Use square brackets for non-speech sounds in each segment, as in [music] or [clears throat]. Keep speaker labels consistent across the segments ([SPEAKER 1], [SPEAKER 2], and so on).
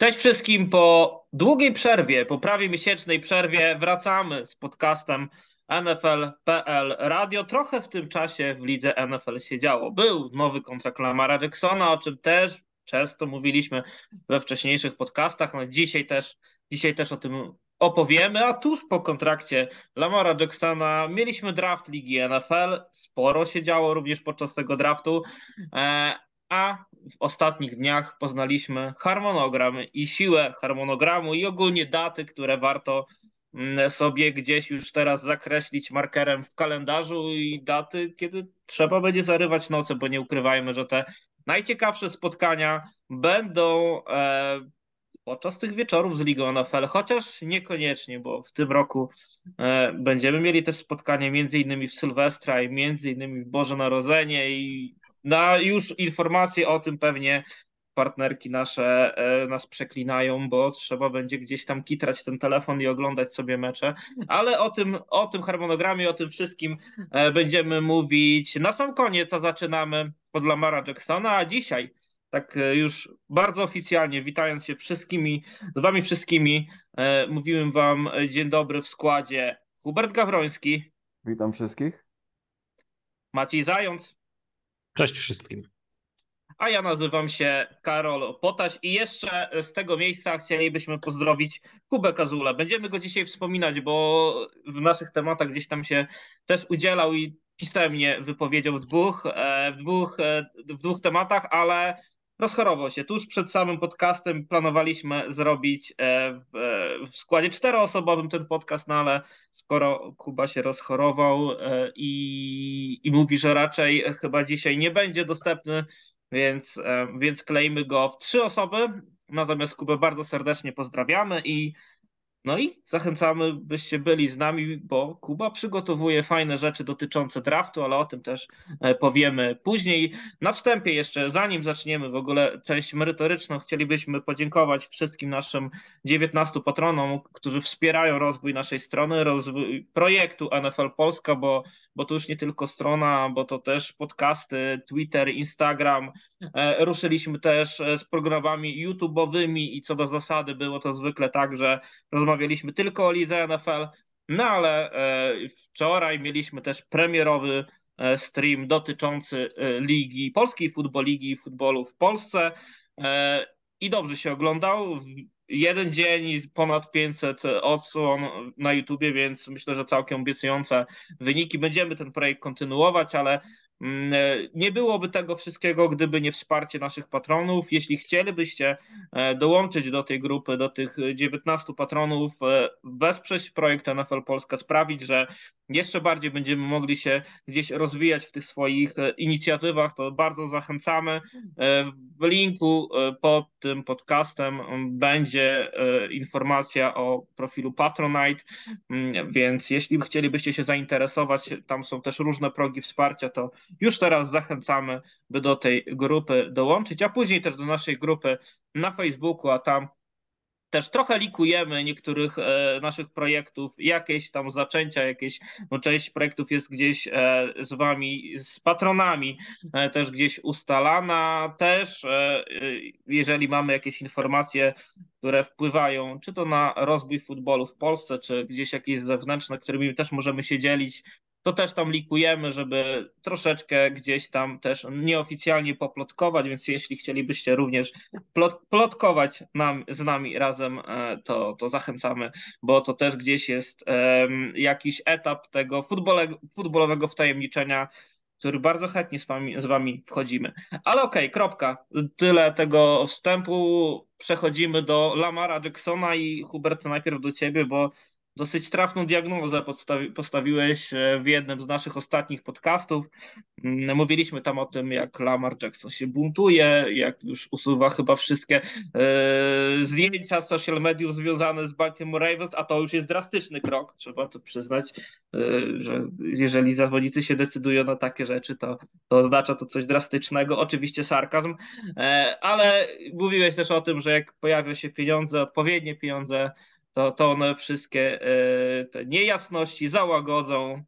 [SPEAKER 1] Cześć wszystkim. Po długiej przerwie, po prawie miesięcznej przerwie wracamy z podcastem NFL.pl Radio. Trochę w tym czasie w lidze NFL się działo. Był nowy kontrakt Lamara Jacksona, o czym też często mówiliśmy we wcześniejszych podcastach. No dzisiaj też, dzisiaj też o tym opowiemy, a tuż po kontrakcie Lamara Jacksona mieliśmy draft ligi NFL. Sporo się działo również podczas tego draftu. A w ostatnich dniach poznaliśmy harmonogram i siłę harmonogramu i ogólnie daty, które warto mm, sobie gdzieś już teraz zakreślić markerem w kalendarzu i daty, kiedy trzeba będzie zarywać noce, bo nie ukrywajmy, że te najciekawsze spotkania będą e, podczas tych wieczorów z Ligą NFL, chociaż niekoniecznie, bo w tym roku e, będziemy mieli też spotkanie między innymi w Sylwestra i między innymi w Boże Narodzenie i na już informacje o tym pewnie partnerki nasze e, nas przeklinają, bo trzeba będzie gdzieś tam kitrać ten telefon i oglądać sobie mecze, ale o tym, o tym harmonogramie, o tym wszystkim e, będziemy mówić na sam koniec, a zaczynamy od Lamara Jacksona, a dzisiaj tak e, już bardzo oficjalnie, witając się wszystkimi, z wami wszystkimi, mówiłem wam dzień dobry w składzie Hubert Gawroński.
[SPEAKER 2] Witam wszystkich.
[SPEAKER 1] Maciej Zając.
[SPEAKER 3] Cześć wszystkim.
[SPEAKER 1] A ja nazywam się Karol Potaś i jeszcze z tego miejsca chcielibyśmy pozdrowić Kubę Kazula. Będziemy go dzisiaj wspominać, bo w naszych tematach gdzieś tam się też udzielał i pisemnie wypowiedział w dwóch, e, w dwóch, e, w dwóch tematach, ale rozchorował się. Tuż przed samym podcastem planowaliśmy zrobić e, w składzie czteroosobowym ten podcast, no ale skoro Kuba się rozchorował e, i, i mówi, że raczej chyba dzisiaj nie będzie dostępny, więc, e, więc klejmy go w trzy osoby. Natomiast Kubę bardzo serdecznie pozdrawiamy i no i zachęcamy, byście byli z nami, bo Kuba przygotowuje fajne rzeczy dotyczące draftu, ale o tym też e, powiemy później. Na wstępie jeszcze, zanim zaczniemy w ogóle część merytoryczną, chcielibyśmy podziękować wszystkim naszym 19 patronom, którzy wspierają rozwój naszej strony, rozwój projektu NFL Polska, bo, bo to już nie tylko strona, bo to też podcasty, Twitter, Instagram. E, ruszyliśmy też e, z programami YouTube'owymi i co do zasady było to zwykle tak, że rozmawialiśmy tylko o lidze NFL, no ale e, wczoraj mieliśmy też premierowy stream dotyczący ligi, polskiej futbol ligi futbolu w Polsce i dobrze się oglądał. Jeden dzień i ponad 500 odsłon na YouTubie, więc myślę, że całkiem obiecujące wyniki. Będziemy ten projekt kontynuować, ale nie byłoby tego wszystkiego, gdyby nie wsparcie naszych patronów. Jeśli chcielibyście e, dołączyć do tej grupy, do tych 19 patronów, e, wesprzeć projekt NFL Polska, sprawić, że jeszcze bardziej będziemy mogli się gdzieś rozwijać w tych swoich inicjatywach, to bardzo zachęcamy. W linku pod tym podcastem będzie informacja o profilu Patronite, mm, więc jeśli chcielibyście się zainteresować, tam są też różne progi wsparcia, to już teraz zachęcamy, by do tej grupy dołączyć, a później też do naszej grupy na Facebooku, a tam też trochę likujemy niektórych e, naszych projektów, jakieś tam zaczęcia, jakieś, no część projektów jest gdzieś e, z wami, z patronami e, też gdzieś ustalana, też jeżeli mamy jakieś informacje, które wpływają czy to na rozwój futbolu w Polsce, czy gdzieś jakieś zewnętrzne, którymi też możemy się dzielić, to też tam likujemy, żeby troszeczkę gdzieś tam też nieoficjalnie poplotkować, więc jeśli chcielibyście również plot, plotkować nam, z nami razem, e, to, to zachęcamy, bo to też gdzieś jest um, jakiś etap tego futbole, futbolowego wtajemniczenia, który bardzo chętnie z wami, z wami wchodzimy. Ale okej, okay, kropka. Tyle tego wstępu. Przechodzimy do Lamara Jacksona i Hubert najpierw do ciebie, bo Dosyć trafną diagnozę postawi, postawiłeś e, w jednym z naszych ostatnich podcastów. Mm, mówiliśmy tam o tym, jak Lamar Jackson się buntuje, jak już usuwa chyba wszystkie e, zdjęcia social mediów związane z Baltimore Ravens, a to już jest drastyczny krok, trzeba to przyznać, e, że jeżeli zawodnicy się decydują na takie rzeczy, to, to oznacza to coś drastycznego. Oczywiście sarkazm, e, ale mówiłeś też o tym, że jak pojawią się pieniądze, odpowiednie pieniądze, to, to one wszystkie e, te niejasności załagodzą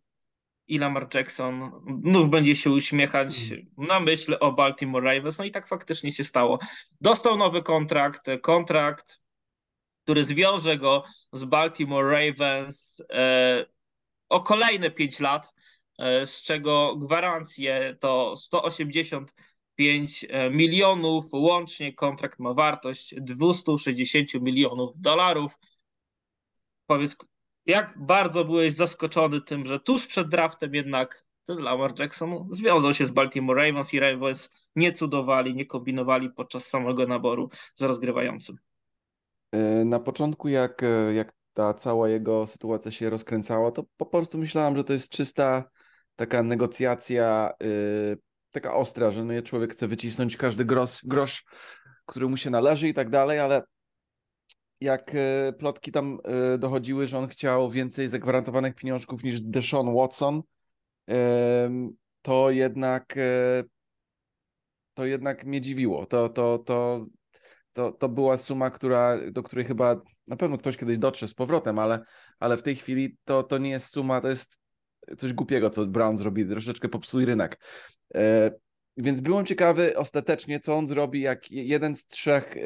[SPEAKER 1] i Lamar Jackson znów będzie się uśmiechać na myśl o Baltimore Ravens. No i tak faktycznie się stało. Dostał nowy kontrakt, kontrakt, który zwiąże go z Baltimore Ravens e, o kolejne 5 lat, e, z czego gwarancje to 185 e, milionów, łącznie kontrakt ma wartość 260 milionów dolarów. Powiedz, jak bardzo byłeś zaskoczony tym, że tuż przed draftem jednak ten Lamar Jackson związał się z Baltimore Ravens i Ravens nie cudowali, nie kombinowali podczas samego naboru z rozgrywającym.
[SPEAKER 2] E, na początku, jak, e, jak ta cała jego sytuacja się rozkręcała, to po prostu myślałem, że to jest czysta taka negocjacja, yy, taka ostra, że no, człowiek chce wycisnąć każdy grosz, grosz, który mu się należy i tak dalej, ale jak yy, plotki tam yy, dochodziły, że on chciał więcej zagwarantowanych pieniążków niż Deshaun Watson, to jednak to jednak mnie dziwiło. To, to, to to, to była suma, która, do której chyba na pewno ktoś kiedyś dotrze z powrotem, ale, ale w tej chwili to, to nie jest suma, to jest coś głupiego, co Brown zrobi, troszeczkę popsuj rynek. Więc byłem ciekawy ostatecznie, co on zrobi, jak jeden z trzech, e,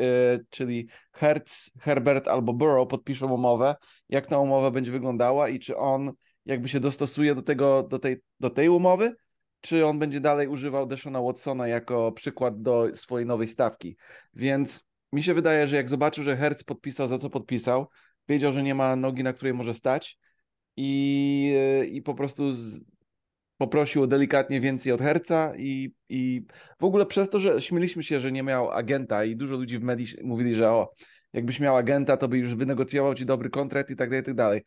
[SPEAKER 2] czyli Hertz, Herbert albo Burrow podpiszą umowę, jak ta umowa będzie wyglądała i czy on jakby się dostosuje do, tego, do, tej, do tej umowy, czy on będzie dalej używał Deshona Watsona jako przykład do swojej nowej stawki. Więc mi się wydaje, że jak zobaczył, że Hertz podpisał za co podpisał, wiedział, że nie ma nogi, na której może stać i, i po prostu poprosił delikatnie więcej od Herca i, i w ogóle przez to, że śmieliśmy się, że nie miał agenta i dużo ludzi w medii mówili, że o, jakbyś miał agenta, to by już wynegocjował ci dobry kontrakt i tak dalej, i tak dalej.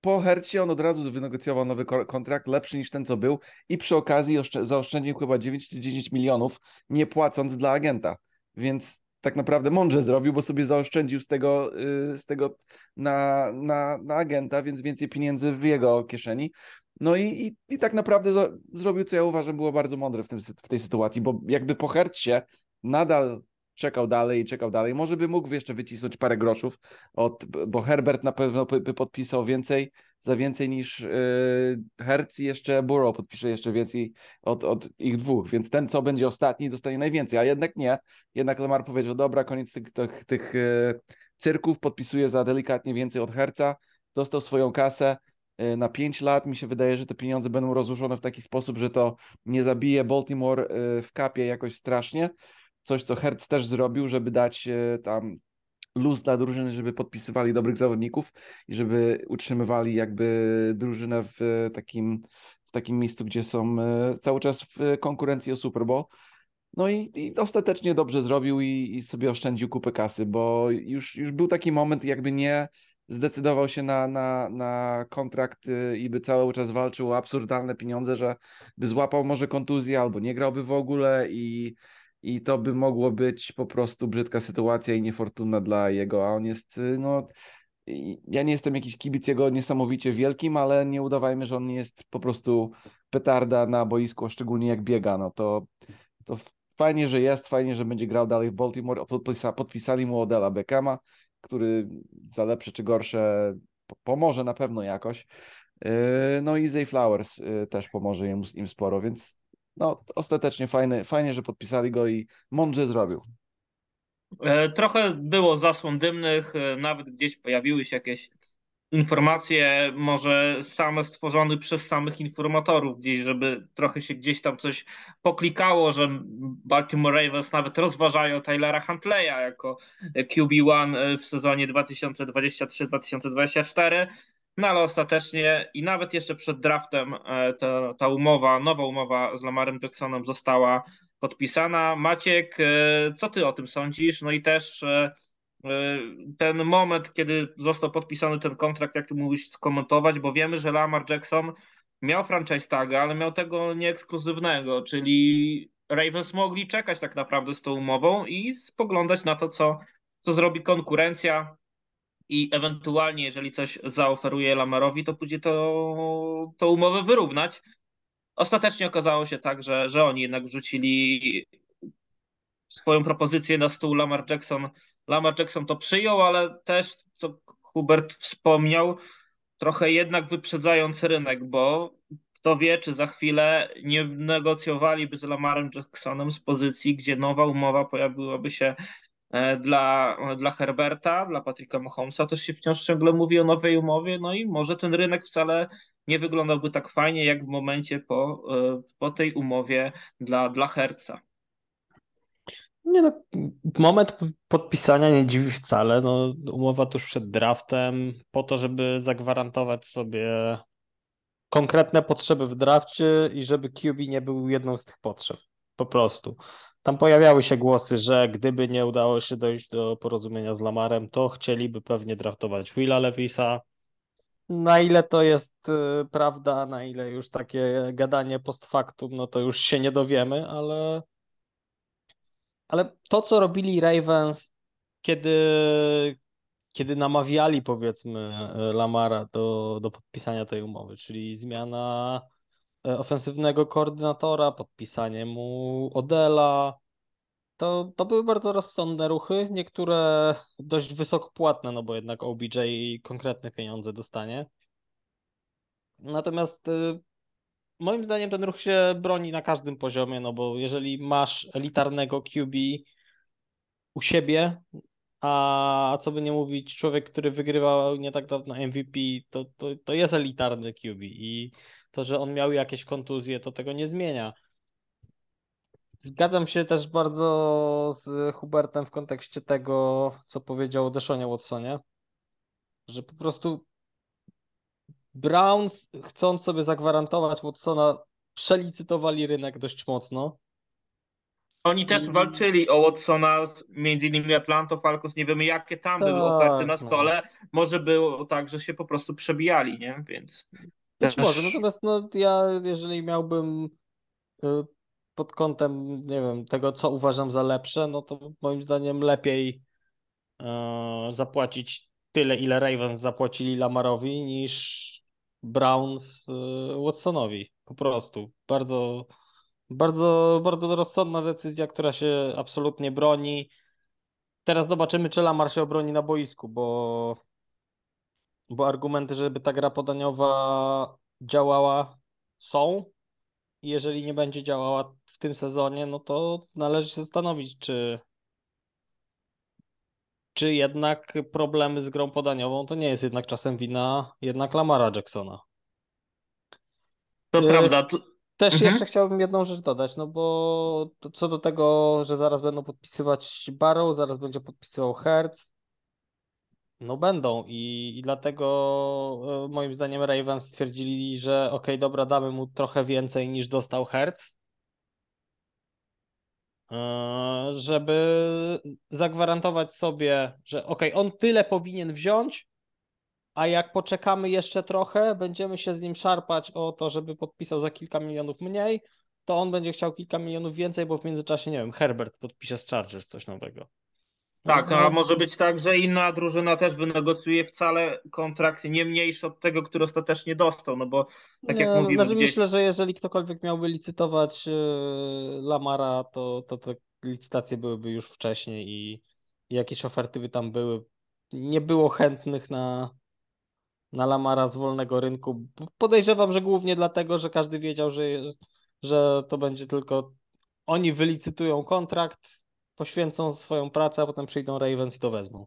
[SPEAKER 2] Po Hercie on od razu wynegocjował nowy kontrakt, lepszy niż ten, co był i przy okazji zaoszczędził chyba 9 czy 10 milionów, nie płacąc dla agenta. Więc tak naprawdę mądrze zrobił, bo sobie zaoszczędził z tego, y, z tego na, na, na agenta, więc więcej pieniędzy w jego kieszeni. No i, i, i tak naprawdę za, zrobił, co ja uważam, było bardzo mądre w, tym, w tej sytuacji, bo jakby po Hercie nadal czekał dalej i czekał dalej. Może by mógł jeszcze wycisnąć parę groszów, od, bo Herbert na pewno by podpisał więcej, za więcej niż yy, Hertz i jeszcze Burrow podpisze jeszcze więcej od, od ich dwóch, więc ten, co będzie ostatni, dostanie najwięcej, a jednak nie. Jednak Lamar powiedział, dobra, koniec tych, tych, tych yy, cyrków, podpisuje za delikatnie więcej od Herca, dostał swoją kasę, na 5 lat. Mi się wydaje, że te pieniądze będą rozłożone w taki sposób, że to nie zabije Baltimore yy, w kapie jakoś strasznie, coś, co Hertz też zrobił, żeby dać e, tam luz dla drużyny, żeby podpisywali dobrych zawodników i żeby utrzymywali jakby drużynę w takim, w takim miejscu, gdzie są e, cały czas w konkurencji o Super Bowl. No i, i ostatecznie dobrze zrobił i, i, sobie oszczędził kupę kasy, bo już, już był taki moment, jakby nie zdecydował się na, na, na kontrakt e, i by cały czas walczył o absurdalne pieniądze, że by złapał może kontuzję albo nie grałby w ogóle i i to by mogło być po prostu brzydka sytuacja i niefortunna dla jego, a on jest, y, no, ja nie jestem jakiś kibic jego niesamowicie wielkim, ale nie udawajmy, że on jest po prostu petarda na boisku, szczególnie jak biega, no to, to fajnie, że jest, fajnie, że będzie grał dalej w Baltimore, Podpisa, podpisali mu Odela Beckhama, który za lepsze czy gorsze pomoże na pewno jakoś, y, no i Zay Flowers y, też pomoże im, im sporo, więc no ostatecznie fajny, fajnie, że podpisali go i mądrze zrobił.
[SPEAKER 1] E, trochę było zasłon dymnych, e, nawet gdzieś pojawiły się jakieś informacje, może same stworzone przez samych informatorów, gdzieś, żeby trochę się gdzieś tam coś poklikało, że Baltimore Ravens nawet rozważają Tylera Huntleya jako QB1 w sezonie 2023-2024. No ale ostatecznie i nawet jeszcze przed draftem e, ta, ta umowa, nowa umowa z Lamarem Jacksonem została podpisana. Maciek, e, co ty o tym sądzisz? No i też e, ten moment, kiedy został podpisany ten kontrakt, jak mówisz, skomentować, bo wiemy, że Lamar Jackson miał franchise taga, ale miał tego nieekskluzywnego, czyli Ravens mogli czekać tak naprawdę z tą umową i spoglądać na to, co, co zrobi konkurencja i ewentualnie, jeżeli coś zaoferuje Lamarowi, to później to, to umowę wyrównać. Ostatecznie okazało się tak, że, że oni jednak wrzucili swoją propozycję na stół Lamar Jackson. Lamar Jackson to przyjął, ale też, co Hubert wspomniał, trochę jednak wyprzedzając rynek, bo kto wie, czy za chwilę nie negocjowaliby z Lamarem Jacksonem z pozycji, gdzie nowa umowa pojawiłaby się e, dla, dla Herberta, dla Patricka Mahomesa. Też się wciąż ciągle mówi o nowej umowie, no i może ten rynek wcale nie wyglądałby tak fajnie, jak w momencie po, e, po tej umowie dla, dla Herca.
[SPEAKER 3] Nie no, moment podpisania nie dziwi wcale. No, umowa tuż przed draftem, po to, żeby zagwarantować sobie konkretne potrzeby w drafcie i żeby QB nie był jedną z tych potrzeb. Po prostu. Tam pojawiały się głosy, że gdyby nie udało się dojść do porozumienia z Lamarem, to chcieliby pewnie draftować Willa Levisa. Na ile to jest y, prawda, na ile już takie gadanie post factum, no to już się nie dowiemy, ale ale to, co robili Ravens, kiedy, kiedy namawiali, powiedzmy, e, Lamara do, do podpisania tej umowy, czyli zmiana e, ofensywnego koordynatora, podpisanie mu Odela, to, to były bardzo rozsądne ruchy, niektóre dość wysoko płatne, no bo jednak OBJ konkretne pieniądze dostanie. Natomiast e, moim zdaniem ten ruch się broni na każdym poziomie, no bo jeżeli masz elitarnego QB u siebie, a co by nie mówić, człowiek, który wygrywał nie tak dawno MVP, to, to, to jest elitarny QB i to, że on miał jakieś kontuzje, to tego nie zmienia. Zgadzam się też bardzo z Hubertem w kontekście tego, co powiedział o Deshonie Watsonie, że po prostu Browns, chcąc sobie zagwarantować Watsona, przelicytowali rynek dość mocno.
[SPEAKER 1] Oni też I... walczyli o Watsona, między innymi Atlanta Falcons, nie wiemy jakie tam tak, były oferty na no. stole. No. Może było tak, że się po prostu przebijali, nie? Więc.
[SPEAKER 3] Być też... może, natomiast no, ja, jeżeli miałbym y, pod kątem, nie wiem, tego, co uważam za lepsze, no to moim zdaniem lepiej e, zapłacić tyle, ile Ravens zapłacili Lamarowi, niż Browns y, Watsonowi. Po prostu. Bardzo, bardzo, bardzo rozsądna decyzja, która się absolutnie broni. Teraz zobaczymy, czy Lamar się obroni na boisku, bo, bo argumenty, żeby ta gra podaniowa działała, są. Jeżeli nie będzie działała w tym sezonie, no to należy się zastanowić, czy, czy jednak problemy z grą podaniową to nie jest jednak czasem wina jednak Lamara Jacksona.
[SPEAKER 1] To e, prawda.
[SPEAKER 3] Też mhm. jeszcze chciałbym jedną rzecz dodać, no bo co do tego, że zaraz będą podpisywać Barrow, zaraz będzie podpisywał Hertz, no będą i, i dlatego e, moim zdaniem Ravens stwierdzili, że ok, dobra, damy mu trochę więcej niż dostał Hertz, żeby zagwarantować sobie, że ok, on tyle powinien wziąć, a jak poczekamy jeszcze trochę, będziemy się z nim szarpać o to, żeby podpisał za kilka milionów mniej, to on będzie chciał kilka milionów więcej, bo w międzyczasie, nie wiem, Herbert podpisze z Chargers coś nowego.
[SPEAKER 1] Tak, a może być tak, że inna drużyna też wynegocjuje wcale kontrakt nie mniejszy od tego, który ostatecznie dostał, no bo tak nie, jak mówimy
[SPEAKER 3] znaczy gdzieś... Myślę, że jeżeli ktokolwiek miałby licytować e, Lamara, to, to te licytacje byłyby już wcześniej i jakieś oferty by tam były. Nie było chętnych na, na Lamara z wolnego rynku. Podejrzewam, że głównie dlatego, że każdy wiedział, że, że to będzie tylko oni wylicytują kontrakt, poświęcą swoją pracę, a potem przyjdą Ravens i to wezmą.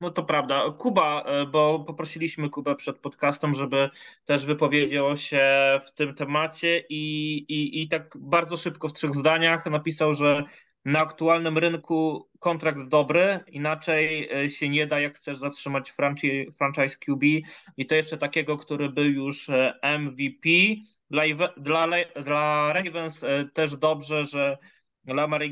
[SPEAKER 1] No to prawda. Kuba, e, bo poprosiliśmy Kubę przed podcastem, żeby też wypowiedział się w tym temacie i, i, i tak bardzo szybko w trzech zdaniach napisał, że na aktualnym rynku kontrakt dobry, inaczej e, się nie da, jak chcesz zatrzymać franchise, QB i to jeszcze takiego, który był już e, MVP. Dla, dla, dla Ravens też dobrze, że Lamar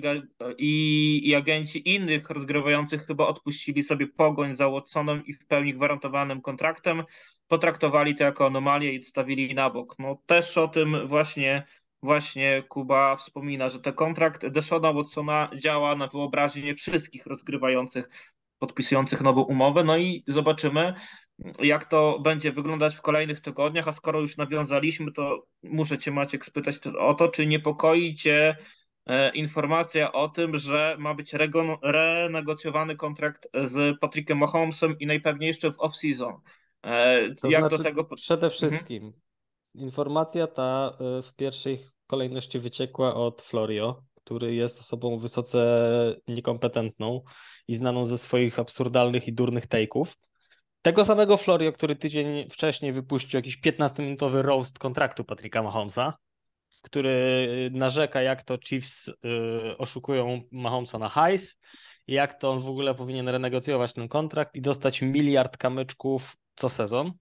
[SPEAKER 1] i, i, agenci innych rozgrywających chyba odpuścili sobie pogoń za Watsonem i w pełni gwarantowanym kontraktem, potraktowali to jako anomalię i stawili na bok. No też o tym właśnie właśnie Kuba wspomina, że ten kontrakt Deshona Watsona działa na wyobraźnię wszystkich rozgrywających, podpisujących nową umowę. No i zobaczymy, jak to będzie wyglądać w kolejnych tygodniach. A skoro już nawiązaliśmy, to muszę Cię, Maciek, spytać o to, czy niepokoi Cię informacja o tym, że ma być renegocjowany kontrakt z Patrickiem Mahomesem i najpewniej jeszcze w off-season.
[SPEAKER 3] E, Jak znaczy, do tego. Przede mhm. wszystkim, mhm. Informacja ta y, w pierwszej kolejności wyciekła od Florio, który jest osobą wysoce niekompetentną i znaną ze swoich absurdalnych i durnych take'ów. Tego samego Florio, który tydzień wcześniej wypuścił jakiś 15-minutowy roast kontraktu Patryka Mahomesa, który narzeka, jak to Chiefs y, oszukują Mahomesa na hajs, jak to on w ogóle powinien renegocjować ten kontrakt i dostać miliard kamyczków co sezon.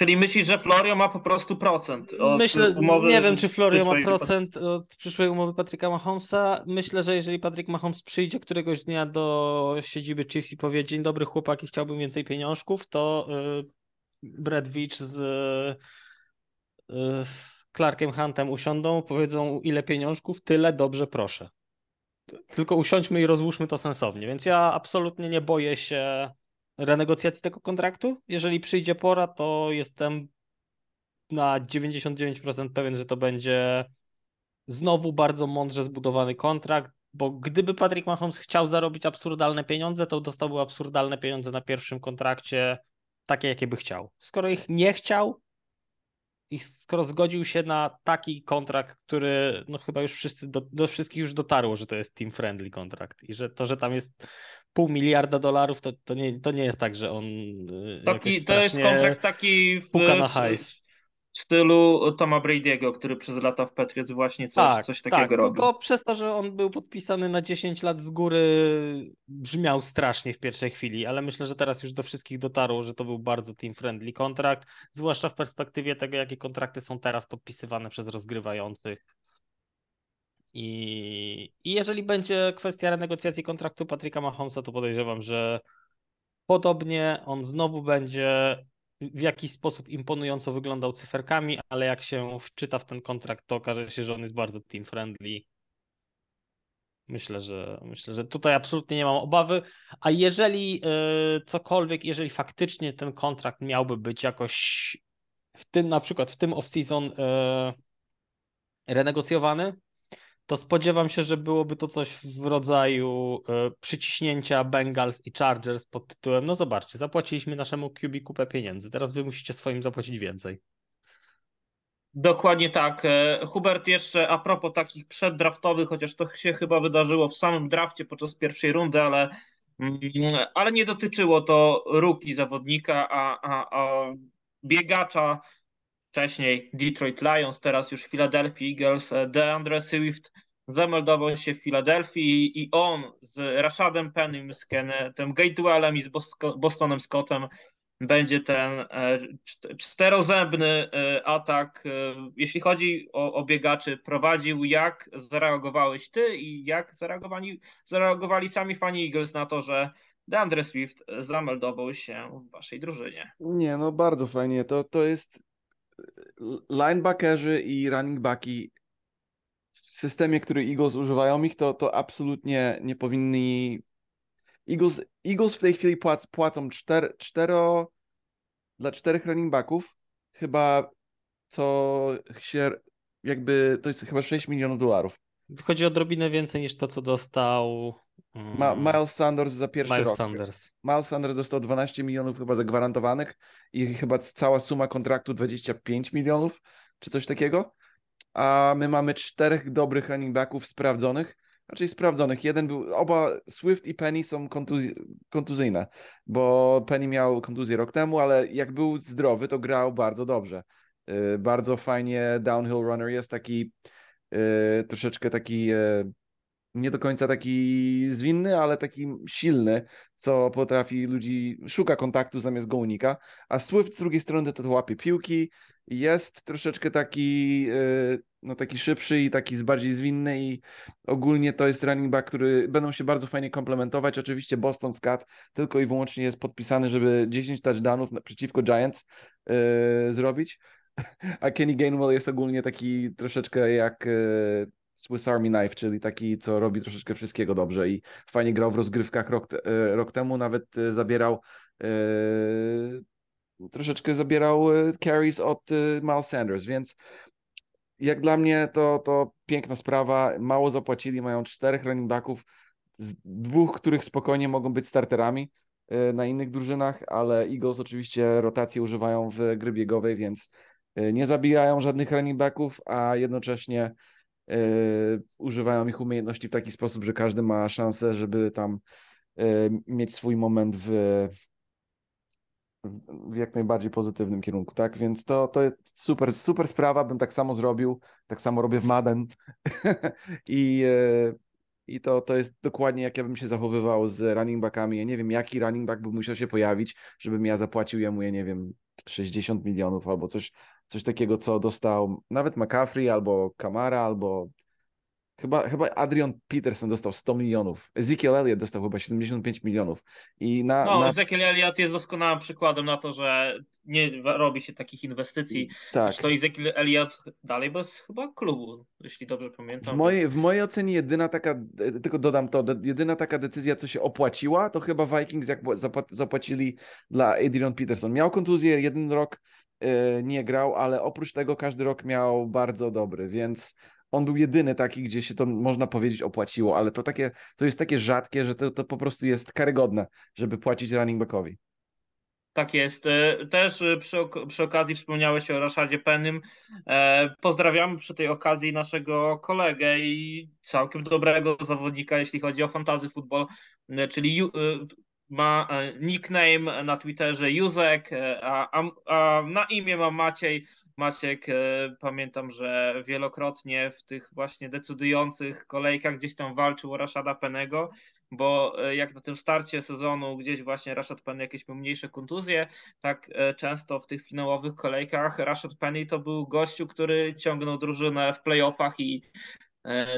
[SPEAKER 1] Czyli myślisz, że Florio ma po prostu procent
[SPEAKER 3] Myślę, nie wiem, czy Florio ma procent od przyszłej umowy Patryka Mahomesa. Myślę, że jeżeli Patryk Mahomes przyjdzie któregoś dnia do siedziby Chiefs i powie dzień dobry chłopaki, chciałbym więcej pieniążków, to y, Brad Veach z, y, z Clarkiem Huntem usiądą, powiedzą ile pieniążków, tyle, dobrze, proszę. Tylko usiądźmy i rozłóżmy to sensownie. Więc ja absolutnie nie boję się renegocjacji tego kontraktu. Jeżeli przyjdzie pora, to jestem na 99% pewien, że to będzie znowu bardzo mądrze zbudowany kontrakt, bo gdyby Patrick Mahomes chciał zarobić absurdalne pieniądze, to dostałby absurdalne pieniądze na pierwszym kontrakcie, takie jakie by chciał. Skoro ich nie chciał i skoro zgodził się na taki kontrakt, który no chyba już wszyscy, do, do wszystkich już dotarło, że to jest team friendly kontrakt i że to, że tam jest pół miliarda dolarów, to, to, nie, to nie jest tak, że on y,
[SPEAKER 1] Taki, to jest kontrakt taki w,
[SPEAKER 3] puka na hajs.
[SPEAKER 1] W stylu Toma Brady'ego, który przez lata w Patriots właśnie coś,
[SPEAKER 3] tak,
[SPEAKER 1] coś takiego
[SPEAKER 3] tak,
[SPEAKER 1] robi.
[SPEAKER 3] tylko przez to, że on był podpisany na 10 lat z góry, brzmiał strasznie w pierwszej chwili, ale myślę, że teraz już do wszystkich dotarło, że to był bardzo team-friendly kontrakt, zwłaszcza w perspektywie tego, jakie kontrakty są teraz podpisywane przez rozgrywających. I, I jeżeli będzie kwestia renegocjacji kontraktu Patryka Mahomesa, to podejrzewam, że podobnie on znowu będzie w jakiś sposób imponująco wyglądał cyferkami, ale jak się wczyta w ten kontrakt, to okaże się, że on jest bardzo team friendly. Myślę, że myślę, że tutaj absolutnie nie mam obawy. A jeżeli y, cokolwiek, jeżeli faktycznie ten kontrakt miałby być jakoś w tym, na przykład w tym off-season y, renegocjowany, to spodziewam się, że byłoby to coś w rodzaju y, przyciśnięcia Bengals i Chargers pod tytułem, no zobaczcie, zapłaciliśmy naszemu QB kupę pieniędzy, teraz wy musicie swoim zapłacić więcej.
[SPEAKER 1] Dokładnie tak. E, Hubert, jeszcze a propos takich przeddraftowych, chociaż to się chyba wydarzyło w samym drafcie podczas pierwszej rundy, ale, mm, ale nie dotyczyło to ruki zawodnika, a, a, a biegacza wcześniej Detroit Lions, teraz już Philadelphia Eagles, e, DeAndre Swift zameldował się w Filadelfii i on z Rashadem Pennym, z Kennethem Gatewellem i z Bostonem Scottem będzie ten e, czt- czterozębny e, atak. Jeśli chodzi o, o biegaczy, prowadził, jak zareagowałeś ty i jak zareagowali, zareagowali sami fani Eagles na to, że DeAndre Swift zameldował się w waszej drużynie.
[SPEAKER 2] Nie, no bardzo fajnie. To, to jest linebackerzy i running backi w systemie, który Eagles używają ich, to, to absolutnie nie powinni. Eagles, Eagles w tej chwili płac, płacą czter, cztero dla czterech running backów chyba co się jakby to jest chyba 6 milionów dolarów.
[SPEAKER 3] Wychodzi odrobinę więcej niż to, co dostał
[SPEAKER 2] Ma, Miles Sanders za pierwszy
[SPEAKER 3] Miles
[SPEAKER 2] rok.
[SPEAKER 3] Sanders.
[SPEAKER 2] Miles Sanders dostał 12 milionów chyba zagwarantowanych i chyba cała suma kontraktu 25 milionów, czy coś takiego. A my mamy czterech dobrych running backów sprawdzonych, raczej sprawdzonych. Jeden był, oba Swift i Penny są kontuzji, kontuzyjne, bo Penny miał kontuzję rok temu, ale jak był zdrowy, to grał bardzo dobrze. Yy, Bardzo fajnie downhill runner jest taki yy, troszeczkę taki yy, nie do końca taki zwinny, ale taki silny, co potrafi ludzi, szuka kontaktu zamiast go unika, a Swift z drugiej strony to, łapie piłki, jest troszeczkę taki, yy, no taki szybszy i taki bardziej zwinny i ogólnie to jest running back, który będą się bardzo fajnie komplementować. Oczywiście Boston Scott tylko i wyłącznie jest podpisany, żeby 10 touchdownów przeciwko Giants yy, zrobić, [laughs] a Kenny Gainwell jest ogólnie taki troszeczkę jak yy, Swiss Army Knife, czyli taki, co robi troszeczkę wszystkiego dobrze i fajnie grał w rozgrywkach rok, e, rok temu, nawet e, zabierał e, troszeczkę zabierał carries od Miles Sanders, więc jak dla mnie to, to piękna sprawa, mało zapłacili, mają czterech running backów, z dwóch, których spokojnie mogą być starterami na innych drużynach, ale Eagles oczywiście rotację używają w gry biegowej, więc nie zabijają żadnych running backów, a jednocześnie używają ich umiejętności w taki sposób, że każdy ma szansę, żeby tam mieć swój moment w, w jak najbardziej pozytywnym kierunku, tak? Więc to, to jest super, super sprawa, bym tak samo zrobił, tak samo robię w Madden [laughs] i, e, i to, to jest dokładnie jak ja bym się zachowywał z running backami. Ja nie wiem, jaki running back by musiał się pojawić, żebym ja zapłacił jemu, ja nie wiem, 60 milionów albo coś, coś takiego, co dostał nawet McCaffrey albo Kamara albo Chyba, chyba Adrian Peterson dostał 100 milionów. Ezekiel Elliott dostał chyba 75 milionów. I na,
[SPEAKER 1] no,
[SPEAKER 2] na...
[SPEAKER 1] Ezekiel Elliott jest doskonałym przykładem na to, że nie robi się takich inwestycji. Tak. Zresztą Ezekiel Elliott dalej bez chyba klubu, jeśli dobrze pamiętam.
[SPEAKER 2] W mojej, w mojej ocenie jedyna taka, tylko dodam to, jedyna taka decyzja, co się opłaciła, to chyba Vikings jak zapłacili dla Adrian Peterson. Miał kontuzję, jeden rok nie grał, ale oprócz tego każdy rok miał bardzo dobry, więc on był jedyny taki, gdzie się to można powiedzieć opłaciło, ale to takie, to jest takie rzadkie, że to, to po prostu jest karygodne, żeby płacić running backowi.
[SPEAKER 1] Tak jest. E, też e, przy, przy okazji wspomniałeś o Raszadzie Pennym. E, pozdrawiamy przy tej okazji naszego kolegę i całkiem dobrego zawodnika, jeśli chodzi o fantazy futbol, czyli ma nickname na Twitterze Józek, a, a, na imię ma Maciej. Maciek, e, pamiętam, że wielokrotnie w tych właśnie decydujących kolejkach gdzieś tam walczył o Rashada Penego, bo e, jak na tym starcie sezonu gdzieś właśnie Rashad Penny jakieś mniejsze kontuzje, tak e, często w tych finałowych kolejkach Rashad Penny to był gościu, który ciągnął drużynę w playoffach i E,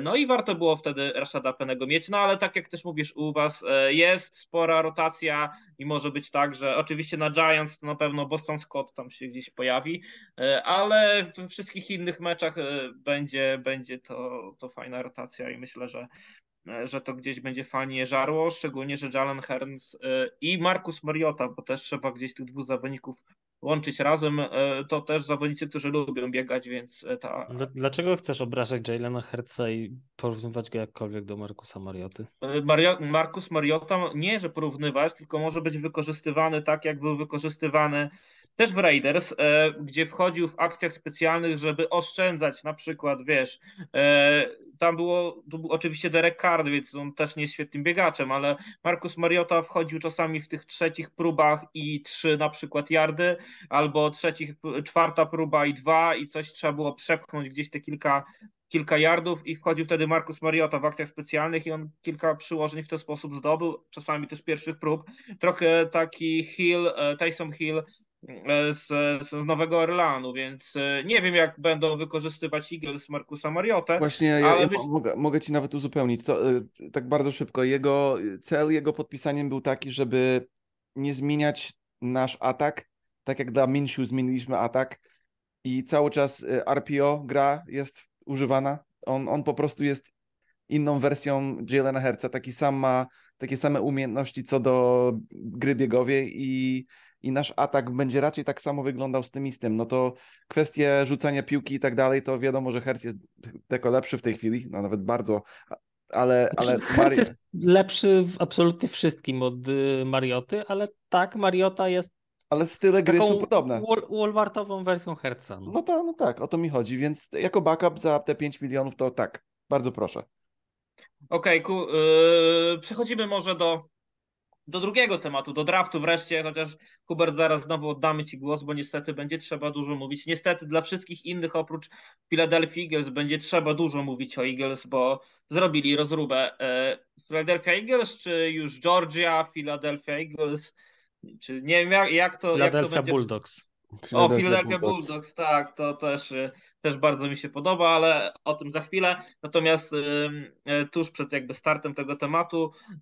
[SPEAKER 1] no i warto było wtedy Rashada Penego mieć, no ale tak jak też mówisz u was, e, jest spora rotacja i może być tak, że oczywiście na Giants to na pewno Boston Scott tam się gdzieś pojawi, e, ale w wszystkich innych meczach będzie, będzie to, to fajna rotacja i myślę, że że to gdzieś będzie fajnie żarło, szczególnie, że Jalen Hearns i Marcus Mariota, bo też trzeba gdzieś tych dwóch zawodników łączyć razem, e, to też zawodnicy, którzy lubią biegać, więc e, ta...
[SPEAKER 3] Dlaczego chcesz obrażać Jalena Herca i porównywać go jakkolwiek do Markusa Marioty?
[SPEAKER 1] E, Mario, Markus Mariota nie, że porównywać, tylko może być wykorzystywany tak, jak był wykorzystywany też w Raiders, e, gdzie wchodził w akcjach specjalnych, żeby oszczędzać na przykład, wiesz, e, tam było, tu był oczywiście Derek Card, więc on też nie jest świetnym biegaczem, ale Markus Mariota wchodził czasami w tych trzecich próbach i trzy na przykład yardy, albo trzecich, czwarta próba i dwa i coś trzeba było przepchnąć gdzieś te kilka kilka yardów i wchodził wtedy Markus Mariota w akcjach specjalnych i on kilka przyłożeń w ten sposób zdobył, czasami też pierwszych prób. Trochę taki Hill, e, Tyson Hill z, z Nowego Orlanu, więc e, nie wiem, jak będą wykorzystywać Eagles Markusa Mariotę.
[SPEAKER 2] Właśnie, ja, ja mogę, mogę, ci nawet uzupełnić, co, e, tak bardzo szybko. Jego cel, jego podpisaniem był taki, żeby nie zmieniać nasz atak, tak jak dla Minshew zmieniliśmy atak i cały czas RPO gra jest używana. On, on po prostu jest inną wersją Jalena Herca, taki sam ma takie same umiejętności co do gry biegowej i i nasz atak będzie raczej tak samo wyglądał z tym i z tym. No to kwestie rzucania piłki i tak dalej, to wiadomo, że Hertz jest tylko lepszy w tej chwili, no nawet bardzo, ale... ale
[SPEAKER 3] Hertz Mari... jest lepszy w absolutnie wszystkim od y, Marioty, ale tak, Mariota jest
[SPEAKER 2] ale style gry są podobne.
[SPEAKER 3] Walmartową wersją Herca.
[SPEAKER 2] No. No, to, no tak, o to mi chodzi, więc jako backup za te 5 milionów to tak, bardzo proszę.
[SPEAKER 1] Okej, okay, yy, przechodzimy może do do drugiego tematu, do draftu wreszcie, chociaż Hubert zaraz znowu oddamy Ci głos, bo niestety będzie trzeba dużo mówić. Niestety dla wszystkich innych oprócz Philadelphia Eagles będzie trzeba dużo mówić o Eagles, bo zrobili rozróbę. E, Philadelphia Eagles czy już Georgia, Philadelphia Eagles, czy nie wiem jak, jak to, jak to będzie.
[SPEAKER 3] Bulldogs.
[SPEAKER 1] O, Philadelphia Bulldogs. Bulldogs, tak, to też, y, też bardzo mi się podoba, ale o tym za chwilę. Natomiast y, tuż przed jakby startem tego tematu, y,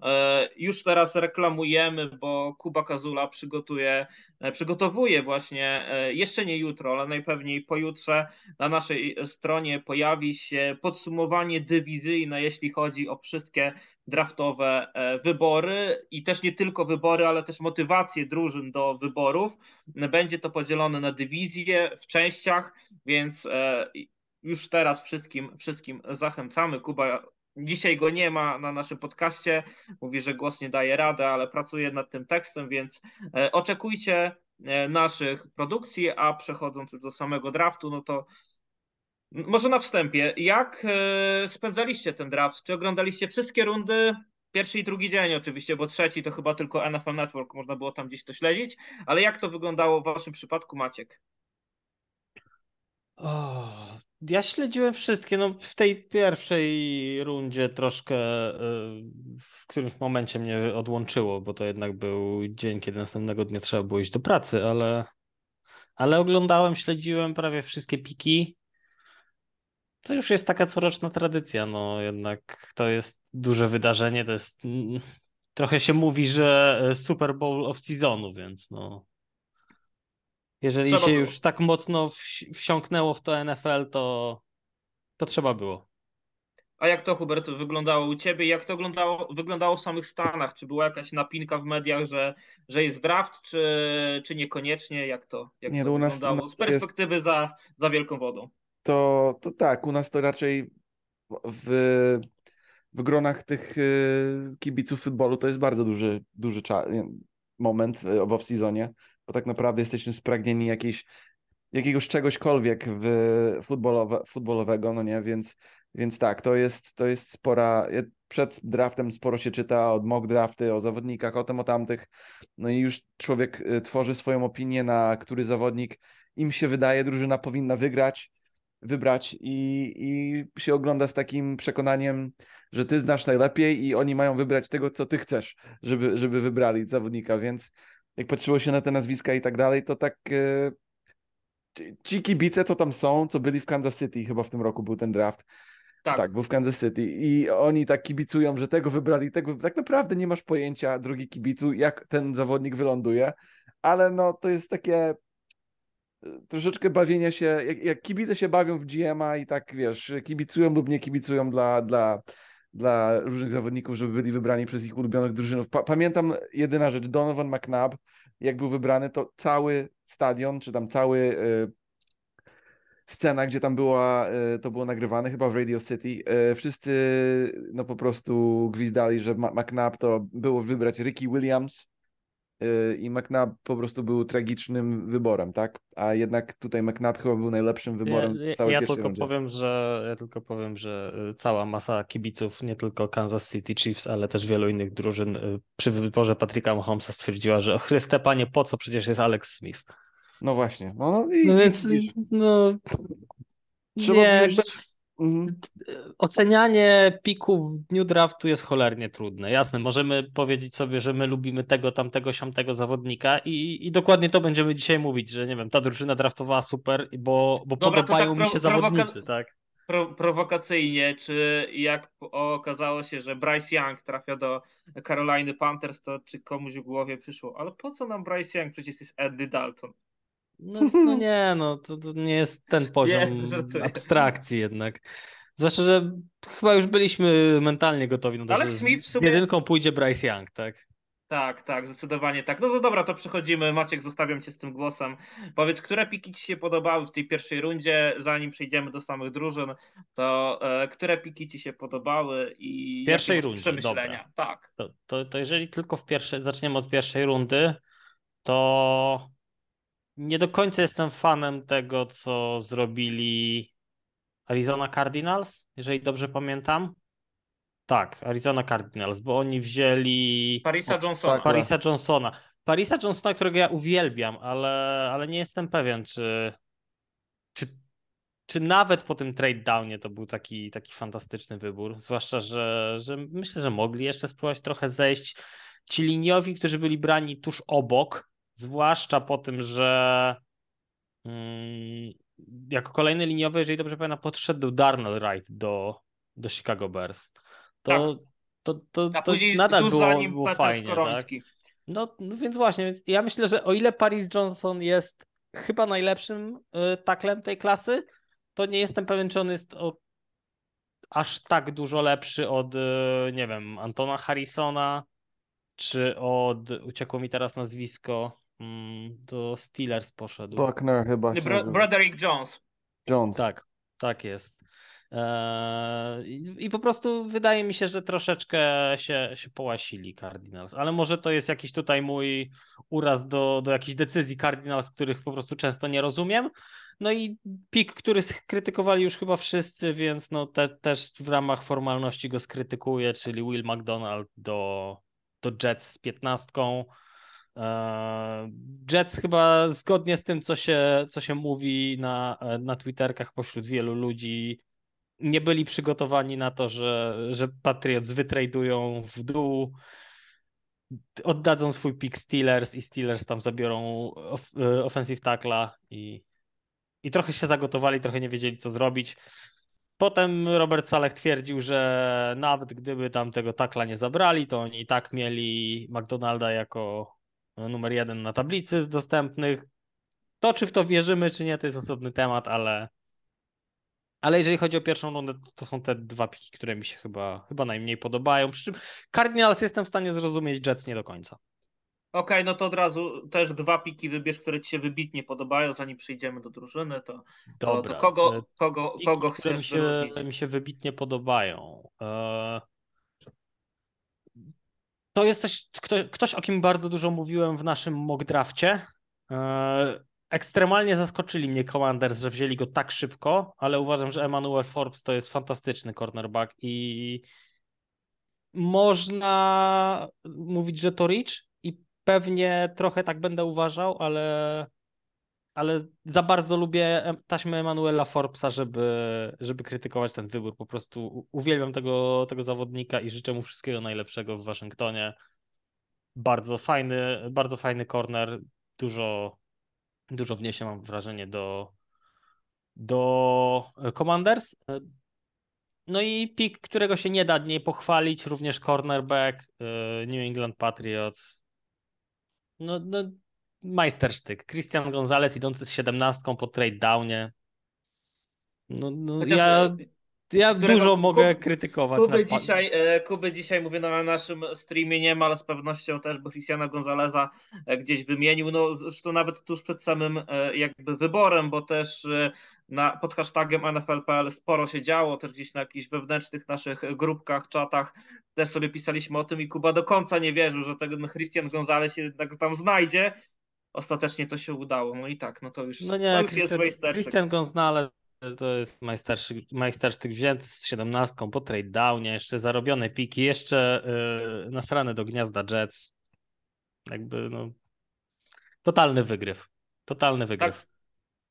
[SPEAKER 1] już teraz reklamujemy, bo Kuba Kazula przygotuje, przygotowuje właśnie, jeszcze nie jutro, ale najpewniej pojutrze na naszej stronie pojawi się podsumowanie dywizyjne, jeśli chodzi o wszystkie draftowe e, wybory i też nie tylko wybory, ale też motywacje drużyn do wyborów. Będzie to podzielone na dywizje w częściach, więc e, już teraz wszystkim, wszystkim zachęcamy. Kuba Dzisiaj go nie ma na naszym podcaście. Mówi, że głos nie daje rady, ale pracuje nad tym tekstem, więc e, oczekujcie e, naszych produkcji, a przechodząc już do samego draftu, no to może na wstępie, jak e, spędzaliście ten draft? Czy oglądaliście wszystkie rundy? Pierwszy i drugi dzień oczywiście, bo trzeci to chyba tylko NFL Network, można było tam gdzieś to śledzić, ale jak to wyglądało w waszym przypadku, Maciek?
[SPEAKER 3] O, ja śledziłem wszystkie. No, w tej pierwszej rundzie troszkę y, w którymś momencie mnie odłączyło, bo to jednak był dzień, kiedy następnego dnia trzeba było iść do pracy, ale, ale oglądałem, śledziłem prawie wszystkie piki. To już jest taka coroczna tradycja, no jednak to jest duże wydarzenie, to jest mm, trochę się mówi, że Super Bowl of seasonu, więc no jeżeli
[SPEAKER 1] Trzeba
[SPEAKER 3] się
[SPEAKER 1] było.
[SPEAKER 3] już tak mocno wsi- wsiąknęło w to NFL, to, to trzeba było.
[SPEAKER 1] A jak to, Hubert, wyglądało u ciebie? Jak to wyglądało, wyglądało w samych Stanach? Czy była jakaś napinka w mediach, że, że jest draft, czy, czy niekoniecznie? Jak to, jak
[SPEAKER 2] Nie,
[SPEAKER 1] to
[SPEAKER 2] no u nas-
[SPEAKER 1] wyglądało z
[SPEAKER 2] to jest-
[SPEAKER 1] perspektywy za, za wielką wodą?
[SPEAKER 2] To, to tak, u nas to raczej w, w gronach tych y, kibiców futbolu to jest bardzo duży, duży moment w off-seasonie, bo tak naprawdę jesteśmy spragnieni jakiejś, jakiegoś czegośkolwiek w futbolowe, futbolowego, no nie, więc, więc tak, to jest, to jest spora, przed draftem sporo się czyta od mock drafty, o zawodnikach, o tym, o tamtych, no i już człowiek y, tworzy swoją opinię na który zawodnik im się wydaje, drużyna powinna wygrać, wybrać i, i się ogląda z takim przekonaniem, że ty znasz najlepiej i oni mają wybrać tego, co ty chcesz, żeby, żeby wybrali zawodnika, więc jak patrzyło się na te nazwiska i tak dalej, to tak e, ci- kibice, co tam są, co byli w Kansas City, chyba w tym roku był ten draft,
[SPEAKER 1] Tak,
[SPEAKER 2] tak, był w Kansas City. I oni tak kibicują, że tego wybrali, tego, tak naprawdę nie masz pojęcia, drugi kibicu, jak ten zawodnik wyląduje, ale no to jest takie e, troszeczkę bawienia się, jak, jak kibice się bawią w GM-a i tak, wiesz, kibicują lub nie kibicują dla, dla, dla różnych zawodników, żeby byli wybrani przez ich ulubionych drużynów. Pa pamiętam jedyna rzecz, Donovan McNabb, jak był wybrany, to cały stadion, czy tam cały y, scena, gdzie tam była, y, to było nagrywane, chyba w Radio City, y, wszyscy no po prostu gwizdali, że McNabb to było wybrać Ricky Williams, i McNabb po prostu był tragicznym wyborem, tak? A jednak tutaj McNabb chyba był najlepszym wyborem
[SPEAKER 3] Ja,
[SPEAKER 2] z całej
[SPEAKER 3] ja tylko
[SPEAKER 2] rundzie.
[SPEAKER 3] powiem, że ja tylko powiem, że y, cała masa kibiców, nie tylko Kansas City Chiefs, ale też wielu innych drużyn y, przy wyborze Patricka Mahomesa stwierdziła, że o Chryste Panie, po co przecież jest Alex Smith.
[SPEAKER 2] No właśnie. No, no i,
[SPEAKER 3] No
[SPEAKER 2] i
[SPEAKER 3] więc
[SPEAKER 2] widzisz,
[SPEAKER 3] no
[SPEAKER 2] trzeba
[SPEAKER 3] nie,
[SPEAKER 2] wziąć... Mhm.
[SPEAKER 3] ocenianie pików w dniu draftu jest cholernie trudne. Jasne, możemy powiedzieć sobie, że my lubimy tego, tamtego, siamtego zawodnika i, i dokładnie to będziemy dzisiaj mówić, że nie wiem, ta drużyna draftowała super, bo, bo
[SPEAKER 1] Dobra, to
[SPEAKER 3] podobają
[SPEAKER 1] tak
[SPEAKER 3] mi się zawodnicy, tak?
[SPEAKER 1] Pro, prowokacyjnie, czy jak okazało się, że Bryce Young trafia do Caroliny Panthers, to czy komuś w głowie przyszło, ale po co nam Bryce Young, przecież jest Eddie Dalton.
[SPEAKER 3] No, [laughs] no nie, no to, to nie jest ten [laughs] poziom
[SPEAKER 1] żartuję.
[SPEAKER 3] abstrakcji jednak. Zwłaszcza, że chyba już byliśmy mentalnie gotowi na to,
[SPEAKER 1] Alex Smith w sumie-
[SPEAKER 3] jedynką pójdzie Bryce Young, tak?
[SPEAKER 1] Tak, tak, zdecydowanie tak. No to dobra, to przechodzimy. Maciek, zostawiam cię z tym głosem. Powiedz, które piki ci się podobały w tej pierwszej rundzie, zanim przejdziemy do samych drużyn, to e, które piki ci się podobały i
[SPEAKER 3] pierwszej rundzie,
[SPEAKER 1] przemyślenia? Tak.
[SPEAKER 3] To, to, to jeżeli tylko w pierwszej, zaczniemy od pierwszej rundy, to nie do końca jestem fanem tego, co zrobili Arizona Cardinals, jeżeli dobrze pamiętam. Tak, Arizona Cardinals, bo oni wzięli
[SPEAKER 1] Parisa Johnsona.
[SPEAKER 2] tak,
[SPEAKER 3] Parisa Johnsona. Parisa Johnsona, którego ja uwielbiam, ale, ale nie jestem pewien, czy, czy, czy nawet po tym trade downie to był taki, taki fantastyczny wybór. Zwłaszcza, że, że myślę, że mogli jeszcze spróbować trochę zejść. Ci liniowi, którzy byli brani tuż obok, zwłaszcza po tym, że mm, jako kolejny liniowy, jeżeli dobrze pamiętam, podszedł Darnell Wright do, do Chicago Bears. To, to, to, to
[SPEAKER 1] później
[SPEAKER 3] nadal było, było
[SPEAKER 1] Peter
[SPEAKER 3] fajnie, tak? No, no więc właśnie, więc ja myślę, że o ile Paris Johnson jest chyba najlepszym y, taklem tej klasy, to nie jestem pewien, czy on jest o, aż tak dużo lepszy od, y, nie wiem, Antona Harrisona, czy od, uciekło mi teraz nazwisko, do Steelers poszedł.
[SPEAKER 2] Buckner chyba się
[SPEAKER 1] Bro-
[SPEAKER 2] nazywa.
[SPEAKER 1] Broderick Jones.
[SPEAKER 2] Jones.
[SPEAKER 3] Tak, tak jest. Eee, I po prostu wydaje mi się, że troszeczkę się, się połasili Cardinals, ale może to jest jakiś tutaj mój uraz do, do jakichś decyzji Cardinals, których po prostu często nie rozumiem. No i pik, który skrytykowali już chyba wszyscy, więc no te, też w ramach formalności go skrytykuję, czyli Will McDonald do, do Jets z piętnastką. Eee, Jets chyba zgodnie z tym, co się, co się mówi na, na Twitterkach pośród wielu ludzi, nie byli przygotowani na to, że, że Patriots wytradują w dół, oddadzą swój pick Steelers i Steelers tam zabiorą of, e, offensive tackla i, i trochę się zagotowali, trochę nie wiedzieli co zrobić. Potem Robert Saleh twierdził, że nawet gdyby tam tego takla nie zabrali, to oni i tak mieli McDonalda jako numer jeden na tablicy z dostępnych. To, czy w to wierzymy, czy nie, to jest osobny temat, ale, ale jeżeli chodzi o pierwszą rundę, to są te dwa piki, które mi się chyba, chyba najmniej podobają. Przy czym Cardinals jestem w stanie zrozumieć, Jets nie do końca.
[SPEAKER 1] Okej, okay, no to od razu też dwa piki wybierz, które ci się wybitnie podobają, zanim przejdziemy do drużyny, to, to, to kogo, kogo, piki, kogo chcesz
[SPEAKER 3] mi się, wyróżnić? mi się wybitnie podobają. E, to jest coś, ktoś, o kim bardzo dużo mówiłem w naszym mock drafcie. E, ekstremalnie zaskoczyli mnie Commanders, że wzięli go tak szybko, ale uważam, że Emmanuel Forbes to jest fantastyczny cornerback i można mówić, że to Rich i pewnie trochę tak będę uważał, ale, ale za bardzo lubię taśmę Emanuela Forbesa, żeby, żeby krytykować ten wybór. Po prostu uwielbiam tego, tego zawodnika i życzę mu wszystkiego najlepszego w Waszyngtonie. Bardzo fajny, bardzo fajny corner, dużo Dużo wniesie, mam wrażenie, do, do Commanders. No i pik, którego się nie da nie pochwalić, również cornerback y, New England Patriots. No, no majstersztyk. Christian Gonzalez idący z 17 po trade downie. No, no ja ja dużo mogę krytykować.
[SPEAKER 1] Kuby dzisiaj, e, Kuby dzisiaj mówię na naszym streamie nie ma, ale z pewnością też bo Cristiana Gonzaleza e, gdzieś wymienił. No zresztą nawet tuż przed samym e, jakby wyborem, bo też na, pod hashtagiem NFL.pl sporo się działo, też gdzieś na jakichś wewnętrznych naszych grupkach, czatach też sobie pisaliśmy o tym i Kuba do końca nie wierzył, że ten Christian Gonzalez się jednak tam znajdzie. Ostatecznie to się udało. No i tak, no to już,
[SPEAKER 3] no nie,
[SPEAKER 1] to
[SPEAKER 3] już Christian, jest Christian Gonzalez to jest majstersztyk, majstersztyk wzięty z 17 po trade downie, jeszcze zarobione piki, jeszcze yy, nasrane do gniazda Jets. Jakby no totalny wygryw. Totalny wygryw.
[SPEAKER 1] Tak,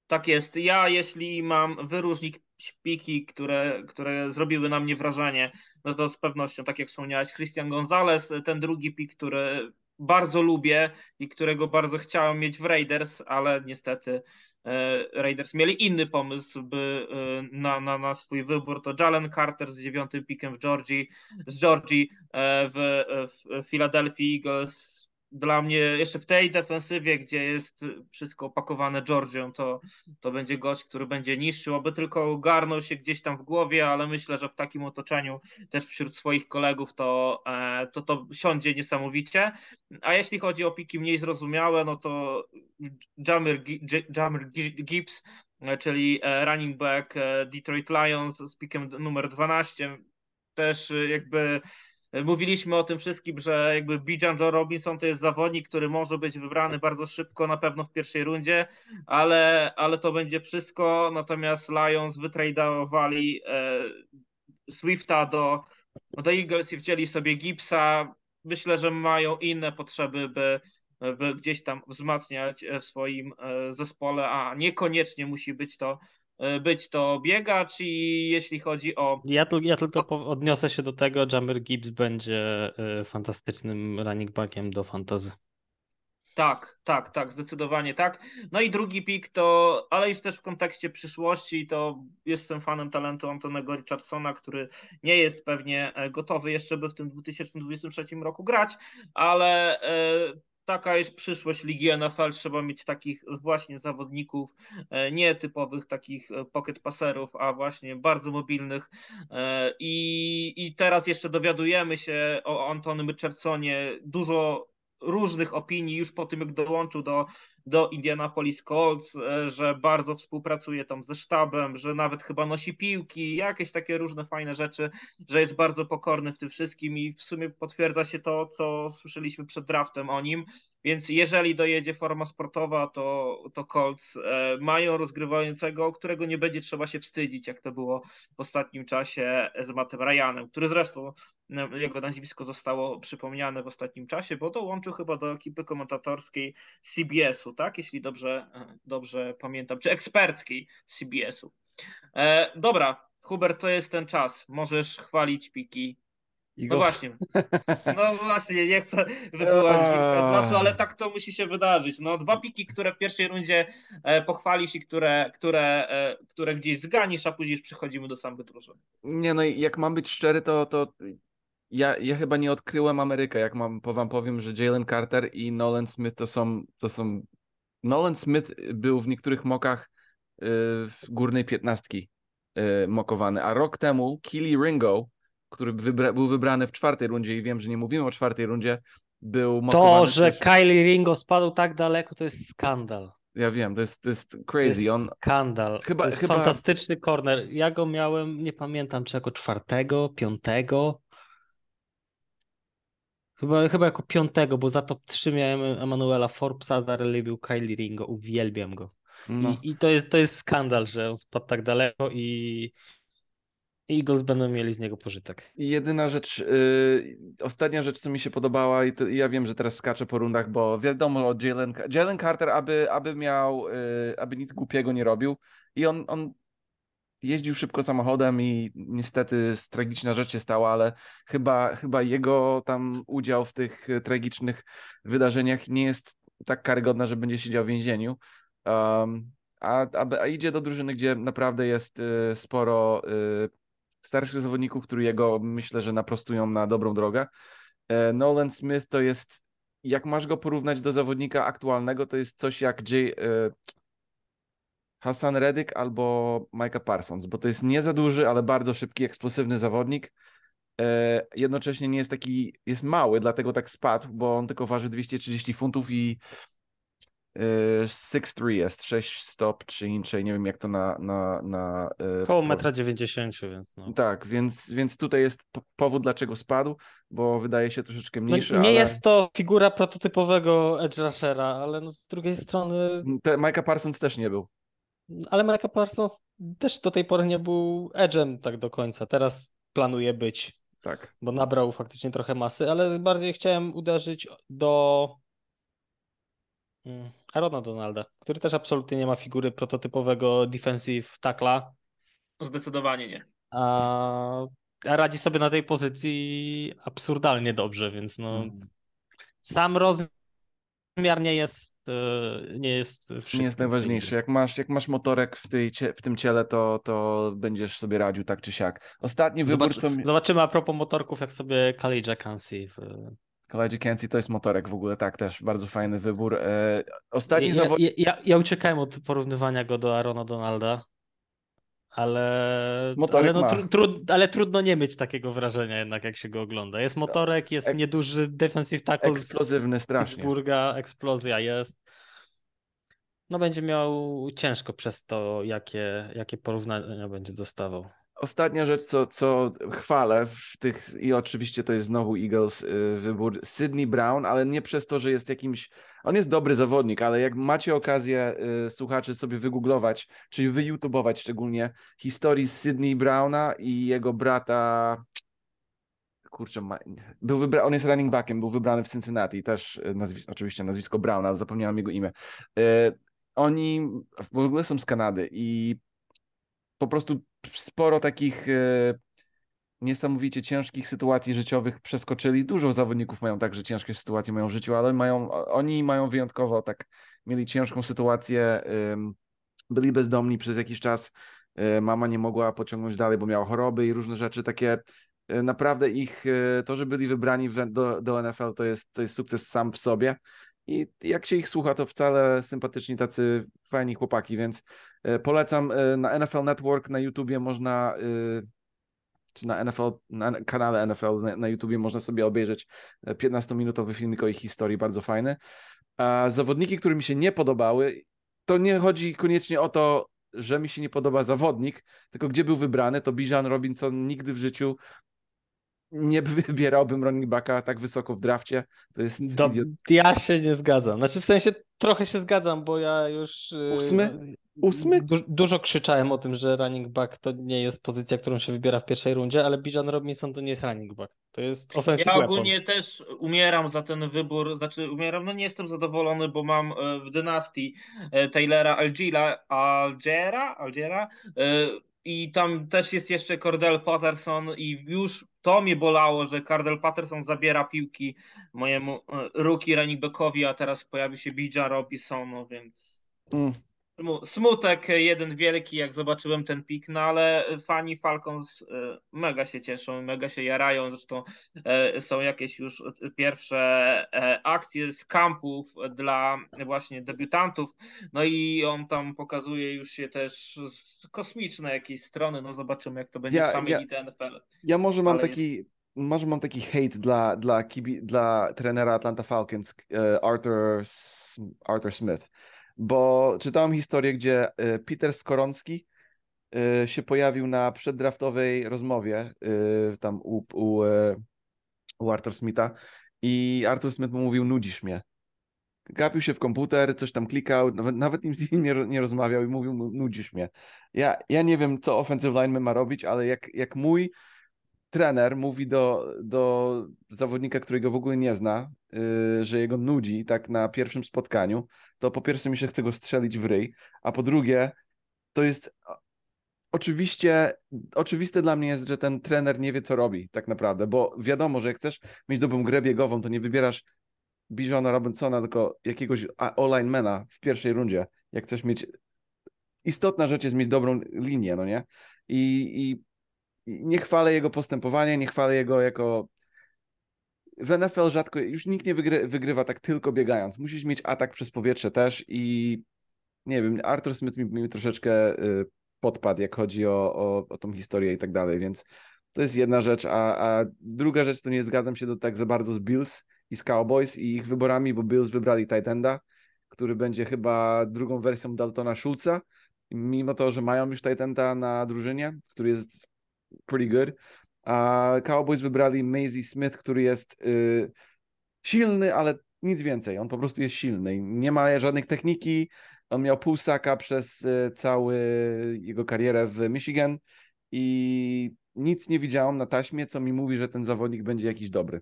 [SPEAKER 1] tak jest. Ja jeśli mam wyróżnić piki, które, które zrobiły na mnie wrażenie, no to z pewnością, tak jak wspomniałeś, Christian Gonzalez, ten drugi pik, który bardzo lubię i którego bardzo chciałem mieć w Raiders, ale niestety E, Raiders mieli inny pomysł by, e, na, na, na swój wybór. To Jalen Carter z dziewiątym pikiem w Georgii, z Georgii e, w, w Philadelphia Eagles dla mnie jeszcze w tej defensywie, gdzie jest wszystko opakowane Georgią, to, to będzie gość, który będzie niszczył, aby tylko ogarnął się gdzieś tam w głowie, ale myślę, że w takim otoczeniu też wśród swoich kolegów to e, to, to siądzie niesamowicie. A jeśli chodzi o piki mniej zrozumiałe, no to Jamir, Jamir Gibbs, e, czyli e, running back Detroit Lions z pikiem numer 12, też jakby Mówiliśmy o tym wszystkim, że jakby Bijan Joe Robinson to jest zawodnik, który może być wybrany bardzo szybko, na pewno w pierwszej rundzie, ale, ale to będzie wszystko. Natomiast Lions wytradowali e, Swifta do, do Eagles i wzięli sobie Gipsa. Myślę, że mają inne potrzeby, by, by gdzieś tam wzmacniać w swoim e, zespole, a niekoniecznie musi być to E, być to biegacz i jeśli chodzi o...
[SPEAKER 3] Ja, tu, ja tylko odniosę się do tego, Jammer Gibbs będzie e, fantastycznym running backiem do fantazy.
[SPEAKER 1] Tak, tak, tak, zdecydowanie tak. No i drugi pik to, ale już też w kontekście przyszłości, to jestem fanem talentu Antonego Richardsona, który nie jest pewnie e, gotowy jeszcze, by w tym 2023 roku grać, ale taka jest przyszłość Ligi NFL. Trzeba mieć takich właśnie zawodników, e, nie typowych takich e, pocket passerów, a właśnie bardzo mobilnych. E, I, i teraz jeszcze dowiadujemy się o Antonym Richardsonie dużo różnych opinii już po tym, jak dołączył do do Indianapolis Colts, e, że bardzo współpracuje tam ze sztabem, że nawet chyba nosi piłki, jakieś takie różne fajne rzeczy, że jest bardzo pokorny w tym wszystkim i w sumie potwierdza się to, co słyszeliśmy przed draftem o nim. Więc jeżeli dojedzie forma sportowa, to, to Colts e, mają rozgrywającego, którego nie będzie trzeba się wstydzić, jak to było w ostatnim czasie z Mattem Ryanem, który zresztą no, jego nazwisko zostało przypomniane w ostatnim czasie, bo dołączył chyba do ekipy komentatorskiej CBS-u, tak? Jeśli dobrze, dobrze pamiętam, czy eksperckiej CBS-u. E, dobra, Hubert, to jest ten czas. Możesz chwalić piki no właśnie. No właśnie, nie chcę wywołać z lasu, ale tak to musi się wydarzyć. No dwa piki, które w pierwszej rundzie e, pochwalisz i które, które, e, które gdzieś zganisz, a później już przechodzimy do samych drużyn.
[SPEAKER 2] Nie no, jak mam być szczery, to, to ja, ja chyba nie odkryłem Amerykę, jak mam, wam powiem, że Jalen Carter i Nolan Smith to są, to są... Nolan Smith był w niektórych mokach y, w górnej piętnastki y, mokowany, a rok temu Killy Ringo który wybra był wybrany w czwartej rundzie i wiem, że nie mówimy o czwartej rundzie, był
[SPEAKER 3] To, że też... Kylie Ringo spadł tak daleko, to jest skandal.
[SPEAKER 2] Ja wiem, to jest, to jest crazy. To jest
[SPEAKER 3] On... Skandal. Chyba, to jest chyba... fantastyczny corner. Ja go miałem, nie pamiętam, czy jako czwartego, piątego. Chyba, chyba jako piątego, bo za top 3 miałem Emanuela Forbesa, dalej był Kylie Ringo, uwielbiam go. No. I, I, to, jest, to jest skandal, że on spadł tak daleko i Eagles będą mieli z niego pożytek.
[SPEAKER 2] Jedyna rzecz, yy, ostatnia rzecz, co mi się podobała, i to, ja wiem, że teraz skaczę po rundach, bo wiadomo o Jalen, Jalen Carter, aby, aby miał, yy, aby nic głupiego nie robił i on, on jeździł szybko samochodem i niestety tragiczna rzecz się stała, ale chyba, chyba jego tam udział w tych tragicznych wydarzeniach nie jest tak karygodna, że będzie siedział w więzieniu. Um, a, a, a, idzie do drużyny, gdzie naprawdę jest y, sporo y, starszych zawodników, którzy jego myślę, że naprostują na dobrą drogę. E, Nolan Smith to jest, jak masz go porównać do zawodnika aktualnego, to jest coś jak J, e, Hassan Reddick albo Micah Parsons, bo to jest nie za duży, ale bardzo szybki, eksplosywny zawodnik. E, jednocześnie nie jest taki, jest mały, dlatego tak spadł, bo on tylko waży 230 funtów i 6'3 jest, 6 stop, 3 incze, nie wiem jak to na... na, na
[SPEAKER 3] Koło 1,90 m, więc no.
[SPEAKER 2] Tak, więc, więc tutaj jest powód, dlaczego spadł, bo wydaje się troszeczkę mniejszy,
[SPEAKER 3] no, Nie
[SPEAKER 2] ale...
[SPEAKER 3] jest to figura prototypowego Edge Rushera, ale no z drugiej strony...
[SPEAKER 2] Te, Micah Parsons też nie był.
[SPEAKER 3] Ale Micah Parsons też do tej pory nie był Edge'em tak do końca, teraz planuje być.
[SPEAKER 2] Tak.
[SPEAKER 3] Bo nabrał faktycznie trochę masy, ale bardziej chciałem uderzyć do Mm. Arona Donalda, który też absolutnie nie ma figury prototypowego defensive tackla.
[SPEAKER 1] Zdecydowanie nie.
[SPEAKER 3] A, a radzi sobie na tej pozycji absurdalnie dobrze, więc no mm. sam rozmiar nie jest nie jest
[SPEAKER 2] Nie jest najważniejszy. Jak masz, jak masz motorek w, tej, w tym ciele, to, to będziesz sobie radził tak czy siak. Ostatni wybór,
[SPEAKER 3] Zobacz, co... Zobaczymy a propos motorków, jak sobie Khalid Jackansi w
[SPEAKER 2] Kenzie to jest motorek w ogóle, tak, też bardzo fajny wybór. E, ostatni ja, zawodnik...
[SPEAKER 3] Ja, ja, ja, uciekałem od porównywania go do Arona Donalda, ale, ale, no, tru, tru, ale trudno nie mieć takiego wrażenia jednak, jak się go ogląda. Jest motorek, jest Ek... nieduży defensive tackle.
[SPEAKER 2] Eksplozywny strasznie.
[SPEAKER 3] Burga, eksplozja jest. No będzie miał ciężko przez to, jakie, jakie porównania będzie dostawał.
[SPEAKER 2] Ostatnia rzecz, co, co chwalę w tych, i oczywiście to jest znowu Eagles y, wybór, Sydney Brown, ale nie przez to, że jest jakimś, on jest dobry zawodnik, ale jak macie okazję, y, słuchacze, sobie wygooglować, czyli wyjutubować szczególnie historii Sydney Browna i jego brata, kurczę, był wybra... on jest running backiem, był wybrany w Cincinnati, też y, oczywiście nazwisko Brown, ale zapomniałem jego imię. Oni w ogóle są z Kanady i po prostu sporo takich e, niesamowicie ciężkich sytuacji życiowych przeskoczyli. Dużo zawodników mają także ciężkie sytuacje mają w życiu, ale mają, oni mają wyjątkowo tak, mieli ciężką sytuację, byli bezdomni przez jakiś czas, e, mama nie mogła pociągnąć dalej, bo miała choroby i różne rzeczy takie. E, naprawdę ich, to, że byli wybrani do, do NFL, to jest, to jest sukces sam w sobie. I jak się ich słucha, to wcale sympatyczni, tacy fajni chłopaki, więc e, polecam e, na NFL Network na YouTubie można, e, czy na NFL, na kanale NFL na YouTubie można sobie obejrzeć 15-minutowy filmik o ich historii, bardzo fajny. A zawodniki, które mi się nie podobały, to nie chodzi koniecznie o to, że mi się nie podoba zawodnik, tylko gdzie był wybrany, to Bijan Robinson nigdy w życiu nie [laughs] wybierałbym running backa tak wysoko w drafcie. To jest
[SPEAKER 3] Do,
[SPEAKER 2] idiot.
[SPEAKER 3] ja się nie zgadzam. Znaczy w sensie trochę się zgadzam, bo ja już yy,
[SPEAKER 2] Ósmy? Ósmy?
[SPEAKER 3] Du dużo krzyczałem o tym, że running back to nie jest pozycja, którą się wybiera w pierwszej rundzie, ale Bijan Robinson to nie jest running back. To jest offensive
[SPEAKER 1] Ja
[SPEAKER 3] weapon.
[SPEAKER 1] ogólnie też umieram za ten wybór, znaczy umieram, no nie jestem zadowolony, bo mam e, w dynastii e, Taylora Algila, Algiera, Algiera e, i tam też jest jeszcze Cordell Patterson i już to mnie bolało, że Cordell Patterson zabiera piłki mojemu rookie running backowi, a teraz pojawi się Bijan Robinson, no więc...
[SPEAKER 2] Mm.
[SPEAKER 1] Smu- Smutek jeden wielki, jak zobaczyłem ten pik, no ale fani Falcons e, mega się cieszą, mega się jarają. Zresztą e, są jakieś już pierwsze e, akcje z kampów dla właśnie debiutantów. No i on tam pokazuje już się też z kosmiczne jakieś strony. No zobaczymy, jak to będzie
[SPEAKER 2] Ja-
[SPEAKER 1] w samej
[SPEAKER 2] ja-
[SPEAKER 1] lidze NFL.
[SPEAKER 2] Ja może mam
[SPEAKER 1] Ale
[SPEAKER 2] taki, może mam taki hate dla, dla, kibi, dla trenera Atlanta Falcons, Arthur, Arthur Smith, bo czytałem historię, gdzie e, Peter Skoronski e, się pojawił na przeddraftowej rozmowie e, tam u, u, u Arthur Smitha i Arthur Smith mu mówił, nudzisz mnie. Gapił się w komputer, coś tam klikał, nawet, nawet nim z nim nie, nie rozmawiał i mówił nudzisz mnie. Ja, ja nie wiem, co offensive lineman ma robić, ale jak, jak mój trener mówi do, do zawodnika, którego w ogóle nie zna, yy, że jego nudzi tak na pierwszym spotkaniu, to po pierwsze mi się chce go strzelić w ryj, a po drugie to jest oczywiście, oczywiste dla mnie jest, że ten trener nie wie, co robi tak naprawdę, bo wiadomo, że jak chcesz mieć dobrą grę biegową, to nie wybierasz Bijona Robinsona, tylko jakiegoś a- O-linemana w pierwszej rundzie, jak chcesz mieć istotna rzecz jest mieć dobrą linię, no nie? I i nie chwalę jego postępowania, nie chwalę jego jako. W NFL rzadko, już nikt nie wygry, wygrywa tak tylko biegając. Musisz mieć atak przez powietrze też i nie wiem, Arthur Smith mi, mi troszeczkę y, podpadł, jak chodzi o, o, o tą historię i tak dalej, więc to jest jedna rzecz, a, a druga rzecz, to nie zgadzam się do tak za bardzo z Bills i z Cowboys i ich wyborami, bo Bills wybrali tight enda, który będzie chyba drugą wersją Daltona Schulza, mimo to, że mają już tight enda na drużynie, który jest pretty good. A Cowboys wybrali Maisie Smith, który jest y, silny, ale nic więcej. On po prostu jest silny. Nie ma żadnych techniki. On miał pół saka przez y, cały jego karierę w Michigan i nic nie widziałem na taśmie, co mi mówi, że ten zawodnik będzie jakiś dobry.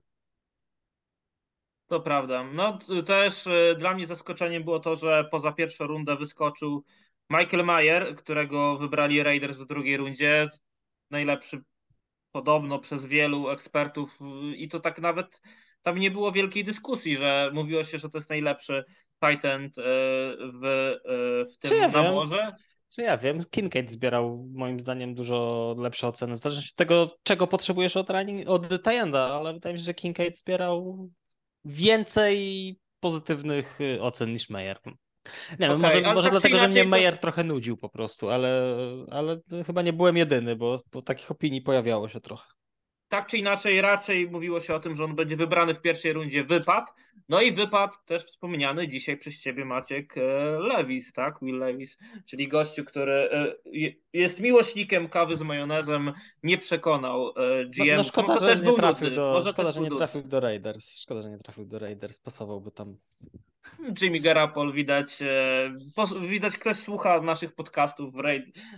[SPEAKER 1] To prawda. No też e, dla mnie zaskoczeniem było to, że poza pierwszą rundę wyskoczył Michael Mayer, którego wybrali Raiders w drugiej rundzie. Najlepszy podobno przez wielu ekspertów i to tak nawet tam nie było wielkiej dyskusji, że mówiło się, że to jest najlepszy tight end e, w, e, w tym
[SPEAKER 3] ja wiem?
[SPEAKER 1] naborze.
[SPEAKER 3] Czy ja wiem, Kincaid zbierał moim zdaniem dużo lepsze oceny, w zależności od tego, czego potrzebujesz od, running, od Tajenda, ale wydaje mi się, że Kincaid zbierał więcej pozytywnych y, ocen niż Meyer. Nie
[SPEAKER 1] Okej,
[SPEAKER 3] może, może
[SPEAKER 1] tak
[SPEAKER 3] dlatego, że mnie
[SPEAKER 1] to-
[SPEAKER 3] Meyer trochę nudził po prostu, ale, ale chyba nie byłem jedyny, bo, bo takich opinii pojawiało się trochę.
[SPEAKER 1] tak czy inaczej raczej mówiło się o tym, że on będzie wybrany w pierwszej rundzie wypad. No i wypad też wspomniany dzisiaj przez ciebie Maciek e, Lewis, tak? Will Lewis, czyli gościu, który e, je- jest miłośnikiem kawy z majonezem, nie przekonał e,
[SPEAKER 3] No,
[SPEAKER 1] GM.
[SPEAKER 3] no szkoda,
[SPEAKER 1] Może
[SPEAKER 3] że
[SPEAKER 1] też
[SPEAKER 3] nie
[SPEAKER 1] był
[SPEAKER 3] trafił
[SPEAKER 1] nudny.
[SPEAKER 3] do,
[SPEAKER 1] Może
[SPEAKER 3] szkoda, że nie trafił do Raiders. Szkoda, że nie trafił do Raiders. Pasowałby tam.
[SPEAKER 1] Jimmy Garapol widać, e, widać ktoś słucha naszych podcastów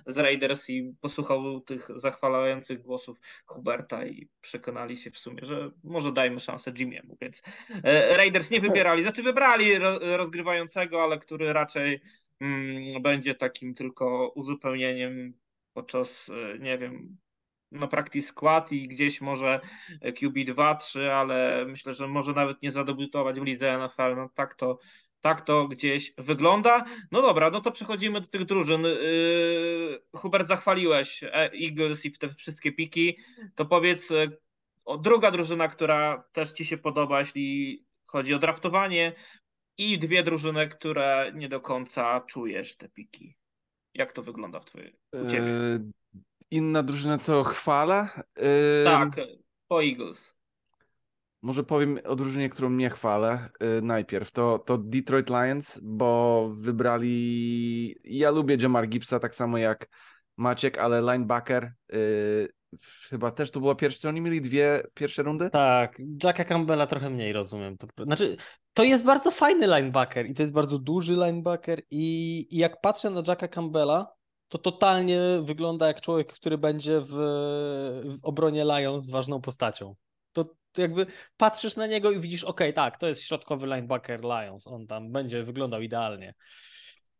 [SPEAKER 1] z Raiders i posłuchał tych zachwalających głosów Huberta i przekonali się w sumie, że może dajmy szansę Jimmy'emu, więc e, Raiders nie wybierali, znaczy wybrali ro, rozgrywającego, ale który raczej mm, będzie takim tylko uzupełnieniem podczas, e, nie wiem, no practice skład i gdzieś może QB2, 3, ale myślę, że może nawet nie zadebiutować w lidze NFL. No tak to, tak to gdzieś wygląda. No dobra, no to przechodzimy do tych drużyn. Yy, Hubert, zachwaliłeś e, Eagles i te wszystkie piki. To powiedz, e, o, druga drużyna, która też ci się podoba, jeśli chodzi o draftowanie i dwie drużyny, które nie do końca czujesz te piki. Jak to wygląda w twojej, u ciebie?
[SPEAKER 2] E, inna drużyna, co chwala? E,
[SPEAKER 1] Tak, po Eagles.
[SPEAKER 2] może powiem o drużynie, którą nie chwalę y, najpierw. To, to Detroit Lions, bo wybrali. Ja lubię Jamar Gibsa tak samo jak Maciek, ale linebacker. Y, chyba też to była pierwsza. Oni mieli dwie pierwsze rundy?
[SPEAKER 3] Tak, Jacka Campbella trochę mniej rozumiem. To, znaczy, to jest bardzo fajny linebacker i to jest bardzo duży linebacker. I, i jak patrzę na Jacka Campbella, to totalnie wygląda jak człowiek, który będzie w, w obronie Lions ważną postacią. To, jakby patrzysz na niego i widzisz, ok, tak, to jest środkowy linebacker Lions, on tam będzie wyglądał idealnie.